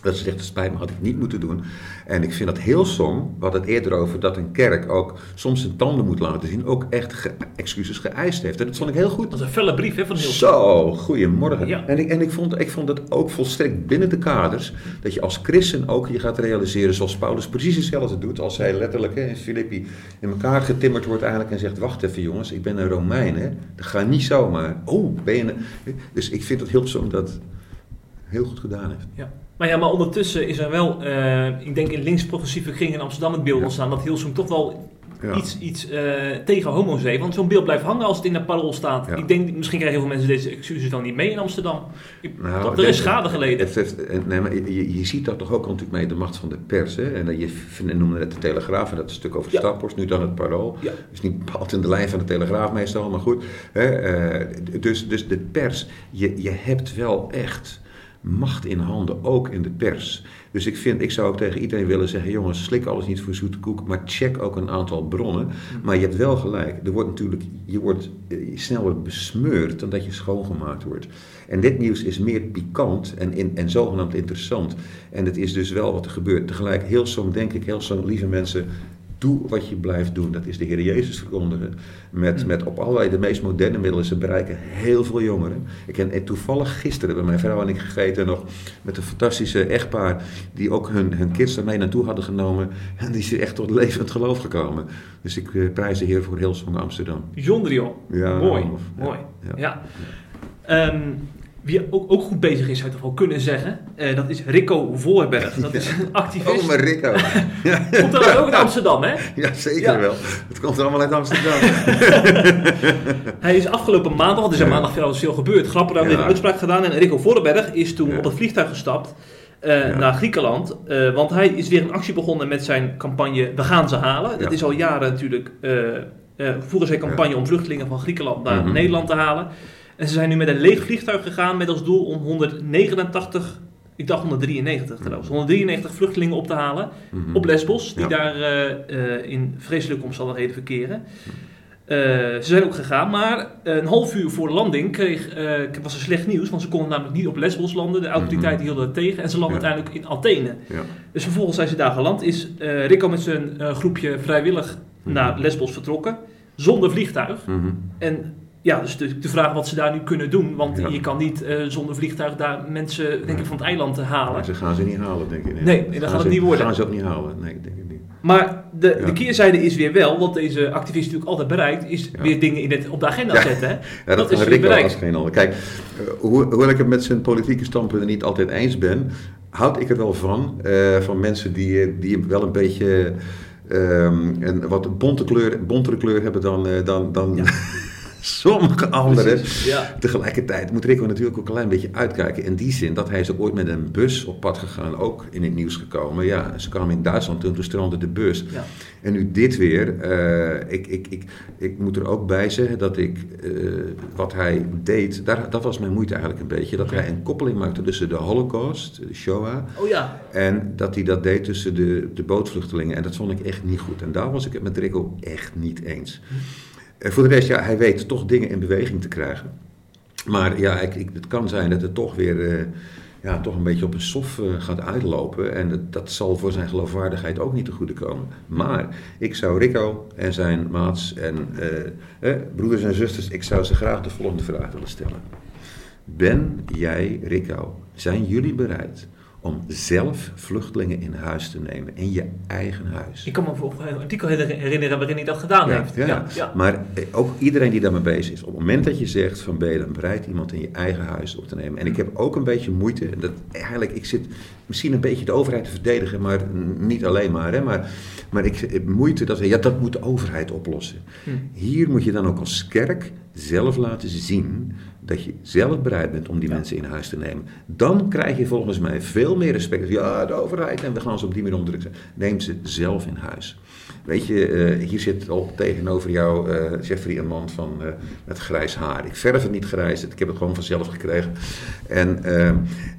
Dat ze zegt, het spijt me, had ik niet moeten doen. En ik vind dat heel som, we hadden het eerder over dat een kerk ook soms zijn tanden moet laten zien, ook echt ge excuses geëist heeft. En dat vond ik heel goed. Dat is een felle brief hè, van heel Zo, goedemorgen. Ja. En, ik, en ik, vond, ik vond het ook volstrekt binnen de kaders, dat je als christen ook je gaat realiseren zoals Paulus precies hetzelfde doet, als hij letterlijk hè, in Filippi in elkaar getimmerd wordt eigenlijk en zegt, wacht even jongens, ik ben een Romein, hè. dat gaat niet zomaar. Oh, ben je een... Dus ik vind het heel som dat heel goed gedaan heeft. Ja. Maar ja, maar ondertussen is er wel, uh, ik denk in links-progressieve kring in Amsterdam het beeld ja. staan dat Hilsum toch wel ja. iets, iets uh, tegen homo's heeft. Want zo'n beeld blijft hangen als het in de parool staat. Ja. Ik denk, misschien krijgen heel veel mensen deze excuses dan niet mee in Amsterdam. Nou, dat, er is schade geleden. Het, het, nee, maar je, je, ziet dat toch ook natuurlijk mee de macht van de pers. Hè? En je noemde net de Telegraaf en dat is een stuk over de ja. Nu dan het parool. Ja. Dus niet bepaald in de lijn van de Telegraaf meestal, maar goed. Hè? Uh, dus, dus de pers, je, je hebt wel echt macht in handen, ook in de pers. Dus ik, vind, ik zou ook tegen iedereen willen zeggen: jongens, slik alles niet voor zoete koek, maar check ook een aantal bronnen. Maar je hebt wel gelijk, er wordt natuurlijk, je wordt sneller besmeurd dan dat je schoongemaakt wordt. En dit nieuws is meer pikant en, in, en zogenaamd interessant. En het is dus wel wat er gebeurt. Tegelijk, heel soms denk ik, heel soms, lieve mensen, Doe wat je blijft doen. Dat is de Heer Jezus verkondigen. Met, met op allerlei de meest moderne middelen. Ze bereiken heel veel jongeren. Ik heb toevallig gisteren bij mijn vrouw en ik gegeten nog met een fantastische echtpaar. Die ook hun, hun kids ermee naartoe hadden genomen. En die is echt tot levend geloof gekomen. Dus ik uh, prijs de Heer voor Hilsong Amsterdam. Joh. Ja, mooi. Of, mooi. Ja. ja. Um, wie ook, ook goed bezig is, zou ik toch wel kunnen zeggen. Uh, dat is Rico Voorberg. Dat is een activist. Oh, maar Rico. komt dat ook in Amsterdam, hè? Ja, zeker ja. wel. Het komt allemaal uit Amsterdam. Hij is afgelopen maandag, want er is ja. maandag veel, veel gebeurd, grappig dan ja. een uitspraak gedaan. En Rico Voorberg is toen op het vliegtuig gestapt. Uh, naar Griekenland. Uh, want hij is weer een actie begonnen met zijn campagne We gaan ze halen. Dat is al jaren natuurlijk. voeren zijn campagne om vluchtelingen van Griekenland naar mm -hmm. Nederland te halen. En ze zijn nu met een leeg vliegtuig gegaan met als doel om 189, ik dacht 193 trouwens, 193 vluchtelingen op te halen mm -hmm. op Lesbos, die ja. daar uh, uh, in vreselijke omstandigheden verkeren. Uh, ze zijn ook gegaan, maar een half uur voor landing kreeg, was er slecht nieuws, want ze konden namelijk niet op Lesbos landen. De autoriteiten mm -hmm. hielden het tegen en ze landden ja. uiteindelijk in Athene. Ja. Dus vervolgens zijn ze daar geland. Is Rico met zijn groepje vrijwillig mm -hmm. naar Lesbos vertrokken, zonder vliegtuig. En ja, dus de, de, vraag wat ze daar nu kunnen doen. Want ja. je kan niet uh, zonder vliegtuig daar mensen denk ik, van het eiland halen. Maar ze gaan ze niet halen, denk ik. Nee, nee dat gaat het niet worden. gaan ze ook niet halen, nee, denk ik niet. Maar de, ja. de keerzijde is weer wel, wat deze activist natuurlijk altijd bereikt, is ja. weer dingen in het, op de agenda ja. zetten. Hè? Ja, dat, dat is Rico als geen ander. Kijk, hoe, hoewel ik het met zijn politieke standpunten niet altijd eens ben, houd ik er wel van. Uh, van mensen die, die wel een beetje um, een wat bonte kleur, bontere kleur hebben dan, dan, dan sommige anderen. Ja. Tegelijkertijd moet Rico natuurlijk ook een klein beetje uitkijken. In die zin dat hij is ook ooit met een bus op pad gegaan, ook in het nieuws gekomen. Ja, ze kwamen in Duitsland toen, toen strandde de bus. Ja. En nu dit weer. Uh, ik, ik, ik, ik moet er ook bij zeggen dat ik uh, wat hij deed, daar, dat was mijn moeite eigenlijk een beetje. Dat okay. hij een koppeling maakte tussen de Holocaust, de Shoah. Oh ja. En dat hij dat deed tussen de, de bootvluchtelingen. En dat vond ik echt niet goed. En daar was ik het met Rico echt niet eens. Hm. En voor de rest, ja, hij weet toch dingen in beweging te krijgen. Maar ja, ik, het kan zijn dat het toch weer uh, ja, toch een beetje op een sof uh, gaat uitlopen. En dat, dat, zal voor zijn geloofwaardigheid ook niet te goede komen. Maar ik zou Rico en zijn maats en broeders en zusters, ik zou ze graag de volgende vraag willen stellen. Ben jij, Rico, zijn jullie bereid om zelf vluchtelingen in huis te nemen, in je eigen huis. Ik kan me voor een artikel herinneren waarin hij dat gedaan heeft. Ja, ja. ja, maar eh, ook iedereen die daarmee bezig is, op het moment dat je zegt van ben je dan bereid iemand in je eigen huis op te nemen. En ik heb ook een beetje moeite, dat eigenlijk, ik zit misschien een beetje de overheid te verdedigen, maar niet alleen maar. Hè, maar, maar ik heb moeite dat, ja, dat moet de overheid oplossen. Hm. Hier moet je dan ook als kerk zelf laten zien dat je zelf bereid bent om die mensen in huis te nemen. Dan krijg je volgens mij veel meer respect. Ja, de overheid en we gaan ze op die manier onderdrukken. Neem ze zelf in huis. Weet je, uh, hier zit al tegenover jou, uh, Jeffrey, een man van, uh, met grijs haar. Ik verf het niet grijs, ik heb het gewoon vanzelf gekregen. En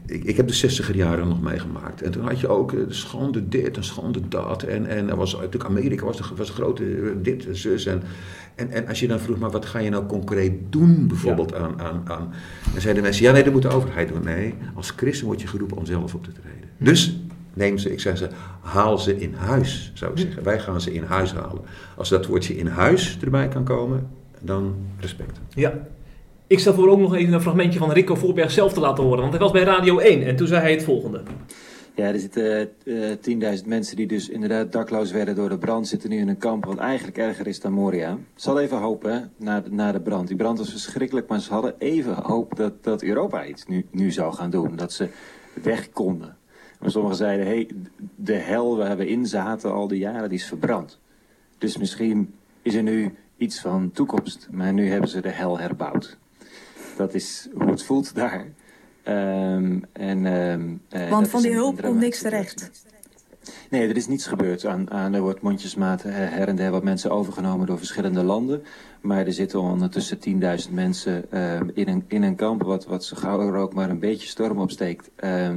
ik, ik, heb de 60 jaren nog meegemaakt. En toen had je ook de schande dit en schande dat. En, en er was natuurlijk Amerika was, de, was de grote dit en zus. En, en, en als je dan vroeg, maar wat ga je nou concreet doen bijvoorbeeld aan, aan, aan... Dan zeiden mensen, ja nee, dat moet de overheid doen. Nee, als christen word je geroepen om zelf op te treden. Dus neem ze, ik zeg ze, haal ze in huis, zou ik zeggen. Wij gaan ze in huis halen. Als dat woordje in huis erbij kan komen, dan respect. Ja. Ik stel voor ook nog even een fragmentje van Rico Voorberg zelf te laten horen. Want hij was bij Radio 1 en toen zei hij het volgende. Ja, er zitten uh, 10.000 mensen die dus inderdaad dakloos werden door de brand. Zitten nu in een kamp wat eigenlijk erger is dan Moria. Ze hadden even hoop hè, na, de, na de brand. Die brand was verschrikkelijk, maar ze hadden even hoop dat, dat Europa iets nu, nu zou gaan doen. Dat ze weg konden. Maar sommigen zeiden, hé, hey, de hel waar we in zaten al die jaren, die is verbrand. Dus misschien is er nu iets van toekomst. Maar nu hebben ze de hel herbouwd. Dat is hoe het voelt daar. Um, en, um, uh, Want van die hulp komt niks terecht. Nee, er is niets gebeurd. Aan, aan, er wordt mondjesmaat her en der wat mensen overgenomen door verschillende landen. Maar er zitten ondertussen 10.000 mensen uh, in, een, in een kamp... wat, wat zo gauw er ook maar een beetje storm opsteekt... Uh, uh,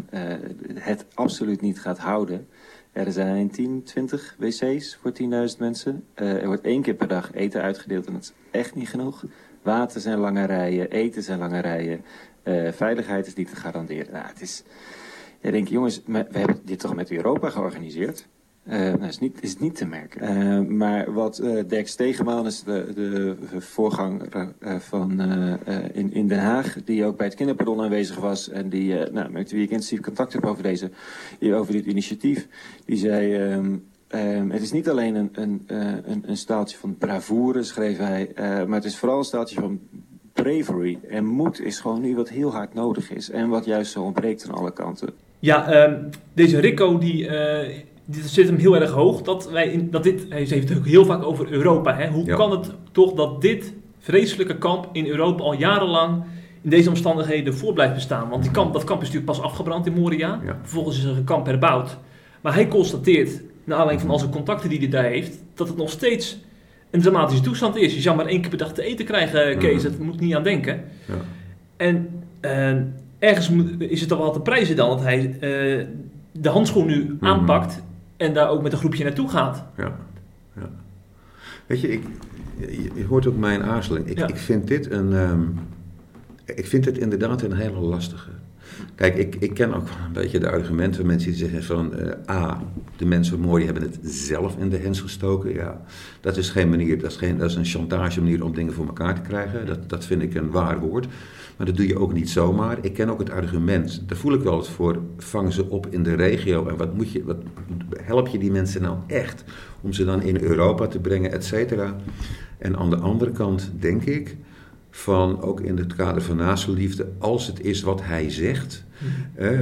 het absoluut niet gaat houden. Er zijn 10, 20 wc's voor 10.000 mensen. er wordt één keer per dag eten uitgedeeld en dat is echt niet genoeg. Water zijn lange rijen, eten zijn lange rijen. Veiligheid is niet te garanderen. Nou, het is... Ja, denk jongens, we hebben dit toch met Europa georganiseerd? Uh, nou, is niet, is niet te merken. Uh, maar wat uh, Dirk Stegemaan is de, de voorganger van in, in Den Haag, die ook bij het kinderpardon aanwezig was en die, nou, met wie ik intensief contact heb over, deze, over dit initiatief, die zei, um, um, het is niet alleen een, een, een, een staaltje van bravoure, schreef hij, maar het is vooral een staaltje van bravery. En moed is gewoon nu wat heel hard nodig is en wat juist zo ontbreekt aan alle kanten. Ja, um, deze Rico die, uh, die zit hem heel erg hoog. Dat wij in, dat dit, hij heeft het ook heel vaak over Europa. Hè? Hoe kan het toch dat dit vreselijke kamp in Europa al jarenlang in deze omstandigheden voor blijft bestaan? Want die kamp, dat kamp is natuurlijk pas afgebrand in Moria. Ja. Vervolgens is er een kamp herbouwd. Maar hij constateert, naar aanleiding van al zijn contacten die hij daar heeft, dat het nog steeds een dramatische toestand is. Je zou maar één keer per dag te eten krijgen, Kees. Dat moet ik niet aan denken. Ja. En uh, ergens moet, is het toch wel te prijzen dan dat hij uh, de handschoen nu mm -hmm. aanpakt en daar ook met een groepje naartoe gaat. Ja, ja. Weet je, ik, je, je hoort ook mijn aarzeling. Ik, ja. ik vind dit een. Um, ik vind het inderdaad een hele lastige. Kijk, ik, ik ken ook een beetje de argumenten van mensen die zeggen van... Uh, A, de mensen mooi hebben het zelf in de hens gestoken. Ja, dat is geen manier, dat is, geen, dat is een chantage manier om dingen voor elkaar te krijgen. Dat, dat vind ik een waar woord. Maar dat doe je ook niet zomaar. Ik ken ook het argument, daar voel ik wel het voor, vang ze op in de regio. En wat, moet je, wat help je die mensen nou echt om ze dan in Europa te brengen, et cetera. En aan de andere kant denk ik van ook in het kader van naastenliefde, als het is wat hij zegt, eh,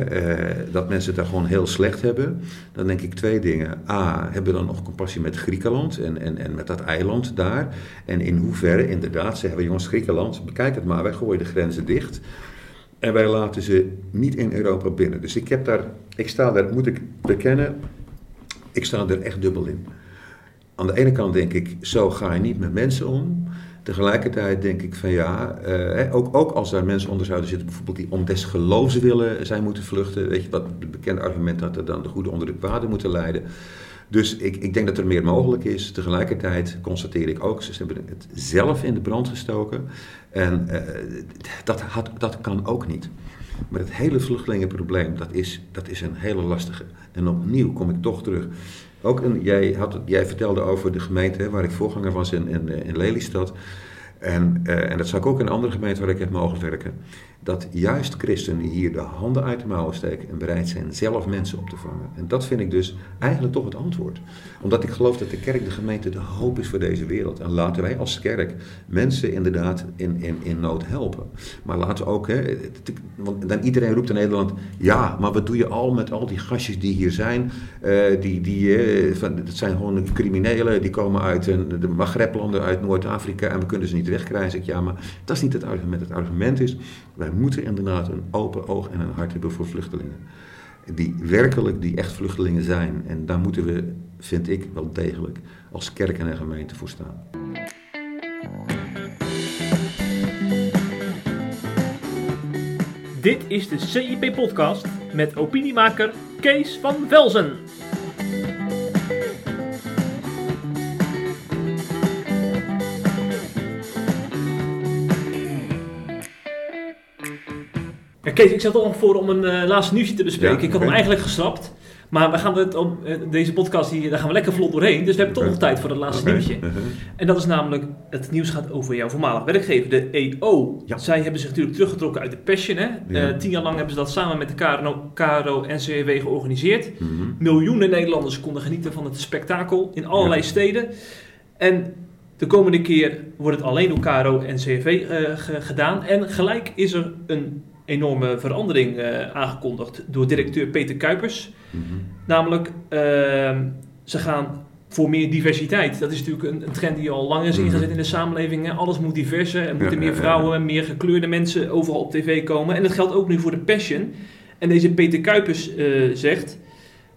dat mensen het daar gewoon heel slecht hebben, dan denk ik twee dingen. A, hebben we dan nog compassie met Griekenland en, en, en met dat eiland daar? En in hoeverre, inderdaad, zeggen we jongens, Griekenland, bekijk het maar, wij gooien de grenzen dicht. En wij laten ze niet in Europa binnen. Dus ik heb daar, ik sta daar, moet ik bekennen, ik sta er echt dubbel in. Aan de ene kant denk ik, zo ga je niet met mensen om. Tegelijkertijd denk ik van ja, uh, ook, ook als er mensen onder zouden zitten, bijvoorbeeld die om des willen zijn moeten vluchten, weet je wat, het bekende argument dat er dan de goede onder de kwade moeten leiden. Dus ik, ik denk dat er meer mogelijk is. Tegelijkertijd constateer ik ook, ze hebben het zelf in de brand gestoken. En uh, dat, had, dat kan ook niet. Maar het hele vluchtelingenprobleem, dat is, dat is een hele lastige. En opnieuw kom ik toch terug. Ook een, jij, had, jij vertelde over de gemeente waar ik voorganger was in, in, in Lelystad. En, uh, en dat zou ik ook in andere gemeenten waar ik heb mogen werken dat juist christenen hier de handen uit de mouwen steken en bereid zijn zelf mensen op te vangen. En dat vind ik dus eigenlijk toch het antwoord. Omdat ik geloof dat de kerk, de gemeente, de hoop is voor deze wereld. En laten wij als kerk mensen inderdaad in, in, in nood helpen. Maar laten we ook, hè, want dan iedereen roept in Nederland, ja, maar wat doe je al met al die gastjes die hier zijn? Uh, die, die, uh, van, dat zijn gewoon criminelen, die komen uit de Maghreblanden, uit Noord-Afrika en we kunnen ze niet wegkrijgen. Ja, maar dat is niet het argument. Het argument is, moeten inderdaad een open oog en een hart hebben voor vluchtelingen. Die werkelijk, die echt vluchtelingen zijn. En daar moeten we, vind ik, wel degelijk als kerk en gemeente voor staan. Dit is de CIP-podcast met opiniemaker Kees van Velzen. Kees, ik toch nog voor om een uh, laatste nieuwsje te bespreken. ik had hem eigenlijk geschrapt. Maar we gaan het om, uh, deze podcast hier, daar gaan we lekker vlot doorheen. Dus we hebben toch nog tijd voor het laatste nieuwtje. Uh-huh. En dat is namelijk, het nieuws gaat over jouw voormalig werkgever, de EO. Zij hebben zich natuurlijk teruggetrokken uit de Passion. Hè? Uh, tien jaar lang hebben ze dat samen met de KRO, KRO en CW georganiseerd. Uh-huh. Miljoenen Nederlanders konden genieten van het spektakel in allerlei steden. En de komende keer wordt het alleen door KRO en CW gedaan. En gelijk is er een enorme verandering uh, aangekondigd door directeur Peter Kuipers. Mm -hmm. Namelijk, uh, ze gaan voor meer diversiteit. Dat is natuurlijk een, een trend die al lang is ingezet in de samenleving. Hè. Alles moet diverser. Er moeten ja, meer vrouwen en meer gekleurde mensen overal op tv komen. En dat geldt ook nu voor de Passion. En deze Peter Kuipers uh, zegt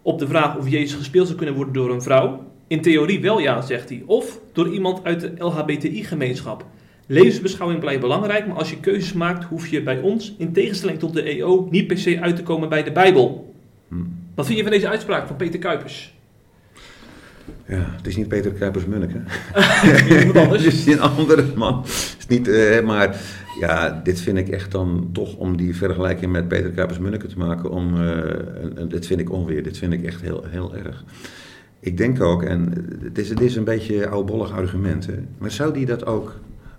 op de vraag of Jezus gespeeld zou kunnen worden door een vrouw. In theorie wel ja, zegt hij. Of door iemand uit de LHBTI-gemeenschap. Levensbeschouwing blijft belangrijk, maar als je keuzes maakt, hoef je bij ons, in tegenstelling tot de EO, niet per se uit te komen bij de Bijbel. Hm. Wat vind je van deze uitspraak van Peter Kuipers? Ja, het is niet Peter Kuipers-Munnik, het is een andere man. Het is niet, uh, maar ja, dit vind ik echt dan toch om die vergelijking met Peter Kuipers-Munneke te maken, om, uh, dit vind ik onweer. Dit vind ik echt heel, heel erg. Ik denk ook, en het is, het is een beetje oudbollig argument, hè, maar zou die dat ook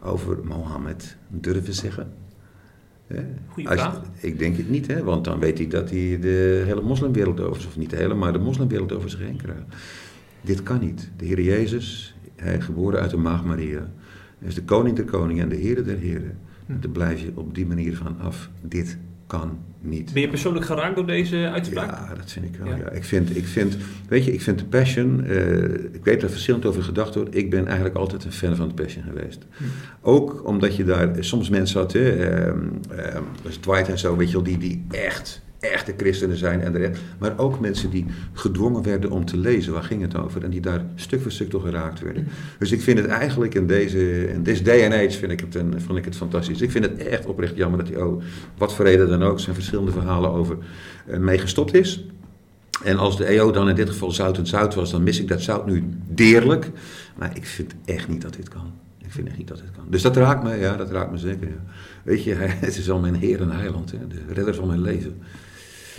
over Mohammed durven zeggen? Goeie vraag. ik denk het niet, hè, want dan weet hij dat hij de hele moslimwereld over zich, of niet de hele, maar de moslimwereld over zich heen krijgt. Dit kan niet. De Heer Jezus, hij geboren uit de maag Maria, is de koning der koningen en de Heer der heren. Hm. Daar blijf je op die manier van af. Dit kan niet. Ben je persoonlijk geraakt door deze uitspraak? Ja, dat vind ik wel. Ja. Ik, vind, ik vind, weet je, ik vind de Passion, uh, ik weet er verschillend over gedacht wordt. Ik ben eigenlijk altijd een fan van de Passion geweest. Hm. Ook omdat je daar soms mensen had, hè, uh, uh, Dwight en zo, weet je wel, die, die echt echte christenen zijn en de rest. Maar ook mensen die gedwongen werden om te lezen, waar ging het over? En die daar stuk voor stuk door geraakt werden. Dus ik vind het eigenlijk in deze in this day and age vind ik, het een, vind ik het fantastisch. Ik vind het echt oprecht jammer dat hij, oh, wat voor reden dan ook, zijn verschillende verhalen over uh, mee gestopt is. En als de EO dan in dit geval zout en zout was, dan mis ik dat zout nu deerlijk. Maar ik vind echt niet dat dit kan. Ik vind echt niet dat dit kan. Dus dat raakt me, ja, dat raakt me zeker. Ja. Weet je, het is al mijn Heer en Heiland, de redder van mijn leven.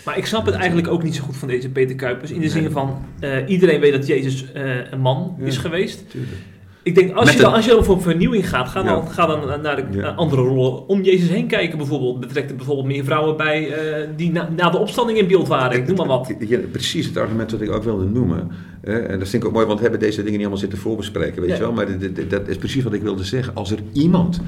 Maar ik snap het eigenlijk ook niet zo goed van deze Peter Kuipers. In de zin van, uh, iedereen weet dat Jezus uh, een man ja, is geweest. Tuurlijk. Ik denk, als je, dan, als je dan voor vernieuwing gaat, ga dan, ja. ga dan naar de ja. andere rollen om Jezus heen kijken bijvoorbeeld. Betrekt er bijvoorbeeld meer vrouwen bij uh, die na, na, de opstanding in beeld waren. Ik noem maar wat. Ja, precies het argument dat ik ook wilde noemen. Uh, en dat vind ik ook mooi, want we hebben deze dingen niet allemaal zitten voorbespreken, weet je wel. Maar dat is precies wat ik wilde zeggen. Als er iemand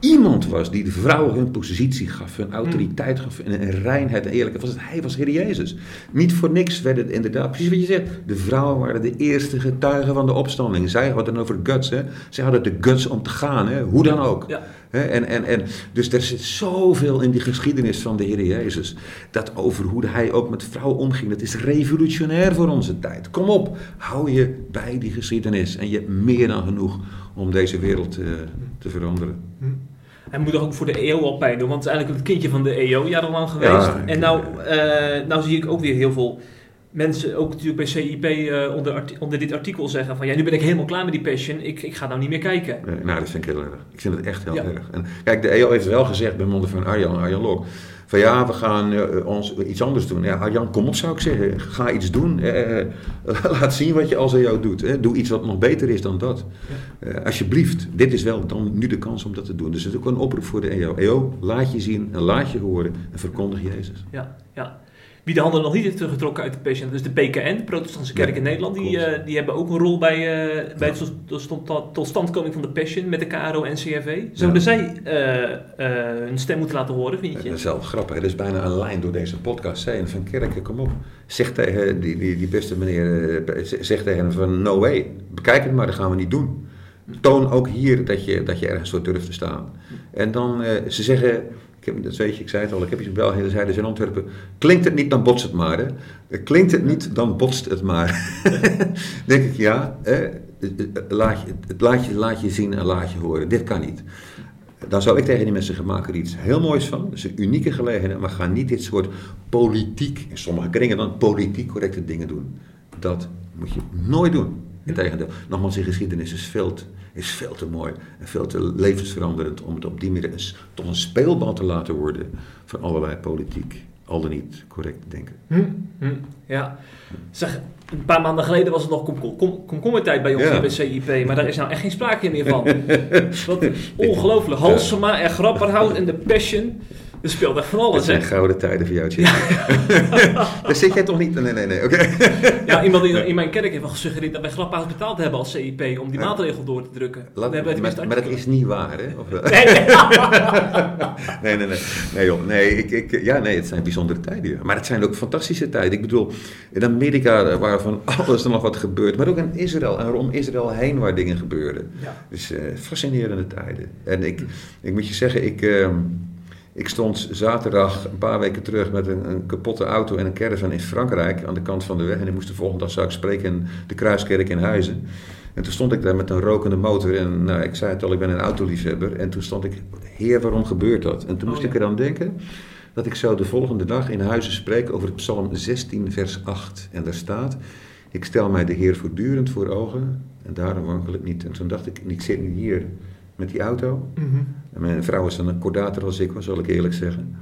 iemand was die de vrouwen hun positie gaf, hun autoriteit gaf, en een reinheid en eerlijkheid, was het hij, was Heer Jezus. Niet voor niks werden het inderdaad, precies wat je zegt, de vrouwen waren de eerste getuigen van de opstanding. Zij hadden over guts, hè. Zij hadden de guts om te gaan, hè. hoe dan ook. Ja. En, en, en, dus er zit zoveel in die geschiedenis van de Heer Jezus. Dat over hoe hij ook met vrouwen omging. Dat is revolutionair voor onze tijd. Kom op, hou je bij die geschiedenis. En je hebt meer dan genoeg om deze wereld uh, te veranderen. Hij moet ook voor de EO al pijn doen, want het is eigenlijk het kindje van de EO jarenlang geweest. Ja, en nou, uh, nou zie ik ook weer heel veel mensen, ook natuurlijk bij CIP, uh, eh, onder, onder dit artikel zeggen van ja, nu ben ik helemaal klaar met die passion, ik, ik ga nou niet meer kijken. Nee, nou, dat vind ik heel erg. Ik vind het echt heel ja. erg. En kijk, de EO heeft wel gezegd bij monden van Arjan, Arjan Lok, van ja, we gaan uh, ons iets anders doen. Ja, Arjan, kom op zou ik zeggen. Ga iets doen. Uh, laat zien wat je als jou doet. Hè. Doe iets wat nog beter is dan dat. Ja. alsjeblieft, dit is wel dan nu de kans om dat te doen. Dus het is ook een oproep voor de EO. EO, laat je zien en laat je horen en verkondig Jezus. Ja, ja. Wie de handen nog niet heeft teruggetrokken uit de patient, dus de PKN, de Protestantse Kerk in Nederland, die, uh, die hebben ook een rol bij, uh, bij tot, totstandkoming van de Passion met de KRO en CRV. Zouden zij uh, hun stem moeten laten horen, vind je? Dat is zelf grappig. Er is bijna een lijn door deze podcast. Zijn van Kerken, kom op. Zeg tegen die, die, die beste meneer, zeg tegen hem van no way. Bekijk het maar, dat gaan we niet doen. Toon ook hier dat je, dat je ergens zo durft te staan. En dan, ze zeggen ik heb, dat weet ik zei het al, ik heb iets in België, zeiden ze in Antwerpen, klinkt het niet, dan botst het maar. Hè? Klinkt het niet, dan botst het maar. denk ik, ja, hè? Laat, je, laat, je, laat je zien en laat je horen. Dit kan niet. Dan zou ik tegen die mensen zeggen, maak er iets heel moois van. Dat is een unieke gelegenheid, maar ga niet dit soort politiek, in sommige kringen dan politiek correcte dingen doen. Dat moet je nooit doen. Integendeel, nogmaals, in geschiedenis is is veel te mooi en veel te levensveranderend om het op die manier eens tot een speelbal te laten worden van allerlei politiek, al dan niet correct denken. Hm, hm, ja, zeg, een paar maanden geleden was het nog komkommertijd bij ons ja. bij CIP, maar daar is nou echt geen sprake meer van. Wat ongelooflijk. Halsema en Grapperhout en de Passion. Er speelt echt van alles. Het zijn gouden tijden voor jou, Jim. Daar zit jij toch niet? Nee, nee, nee. Oké. ja, iemand in, in, mijn kerk heeft al gesuggereerd dat wij Grapperhout betaald hebben als CIP om die maatregel door te drukken. Laat, maar, maar dat is niet waar, hè? Of, nee, nee, nee, nee. Nee, joh. Nee, ik, ik, ja, nee, het zijn bijzondere tijden. Maar het zijn ook fantastische tijden. Ik bedoel, in Amerika waar van alles er nog wat gebeurt, maar ook in Israël en om Israël heen waar dingen gebeuren. Ja. Dus uh, fascinerende tijden. En ik, ik moet je zeggen, ik. Uh, ik stond zaterdag een paar weken terug met een, een, kapotte auto en een caravan in Frankrijk aan de kant van de weg. En ik moest de volgende dag zou ik spreken in de Kruiskerk in Huizen. En toen stond ik daar met een rokende motor en nou, ik zei het al, ik ben een autoliefhebber. En toen stond ik, heer, waarom gebeurt dat? En toen moest oh, ik er aan denken dat ik zo de volgende dag in Huizen spreek over psalm 16 vers 8. En daar staat, ik stel mij de Heer voortdurend voor ogen en daarom wankel ik niet. En toen dacht ik, ik zit nu hier met die auto. Mhm. En mijn vrouw is dan een kordater als ik zal ik eerlijk zeggen.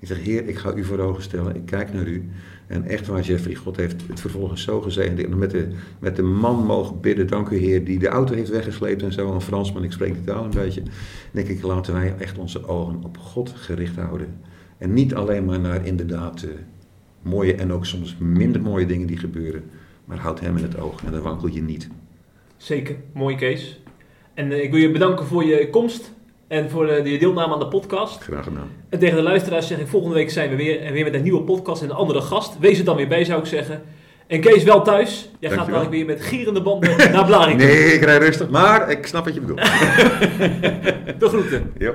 Ik zeg, Heer, ik ga u voor ogen stellen. Ik kijk naar u. En echt waar, Jeffrey, God heeft het vervolgens zo gezegend. Met de, met de man mogen bidden, dank u Heer, die de auto heeft weggesleept en zo. Een Fransman, ik spreek de taal een beetje. denk ik, laten wij echt onze ogen op God gericht houden. En niet alleen maar naar inderdaad uh, mooie en ook soms minder mooie dingen die gebeuren. Maar houd hem in het oog en dan wankel je niet. Zeker, mooie Kees. En eh, ik wil je bedanken voor je komst en voor je deelname aan de podcast. Graag gedaan. En tegen de luisteraars zeg ik, volgende week zijn we weer, en weer met een nieuwe podcast en een andere gast. Wees er dan weer bij, zou ik zeggen. En Kees, wel thuis. Jij gaat dan weer met gierende banden naar Blaricum. Nee, ik rij rustig, maar ik snap wat je bedoelt. de groeten. Yep.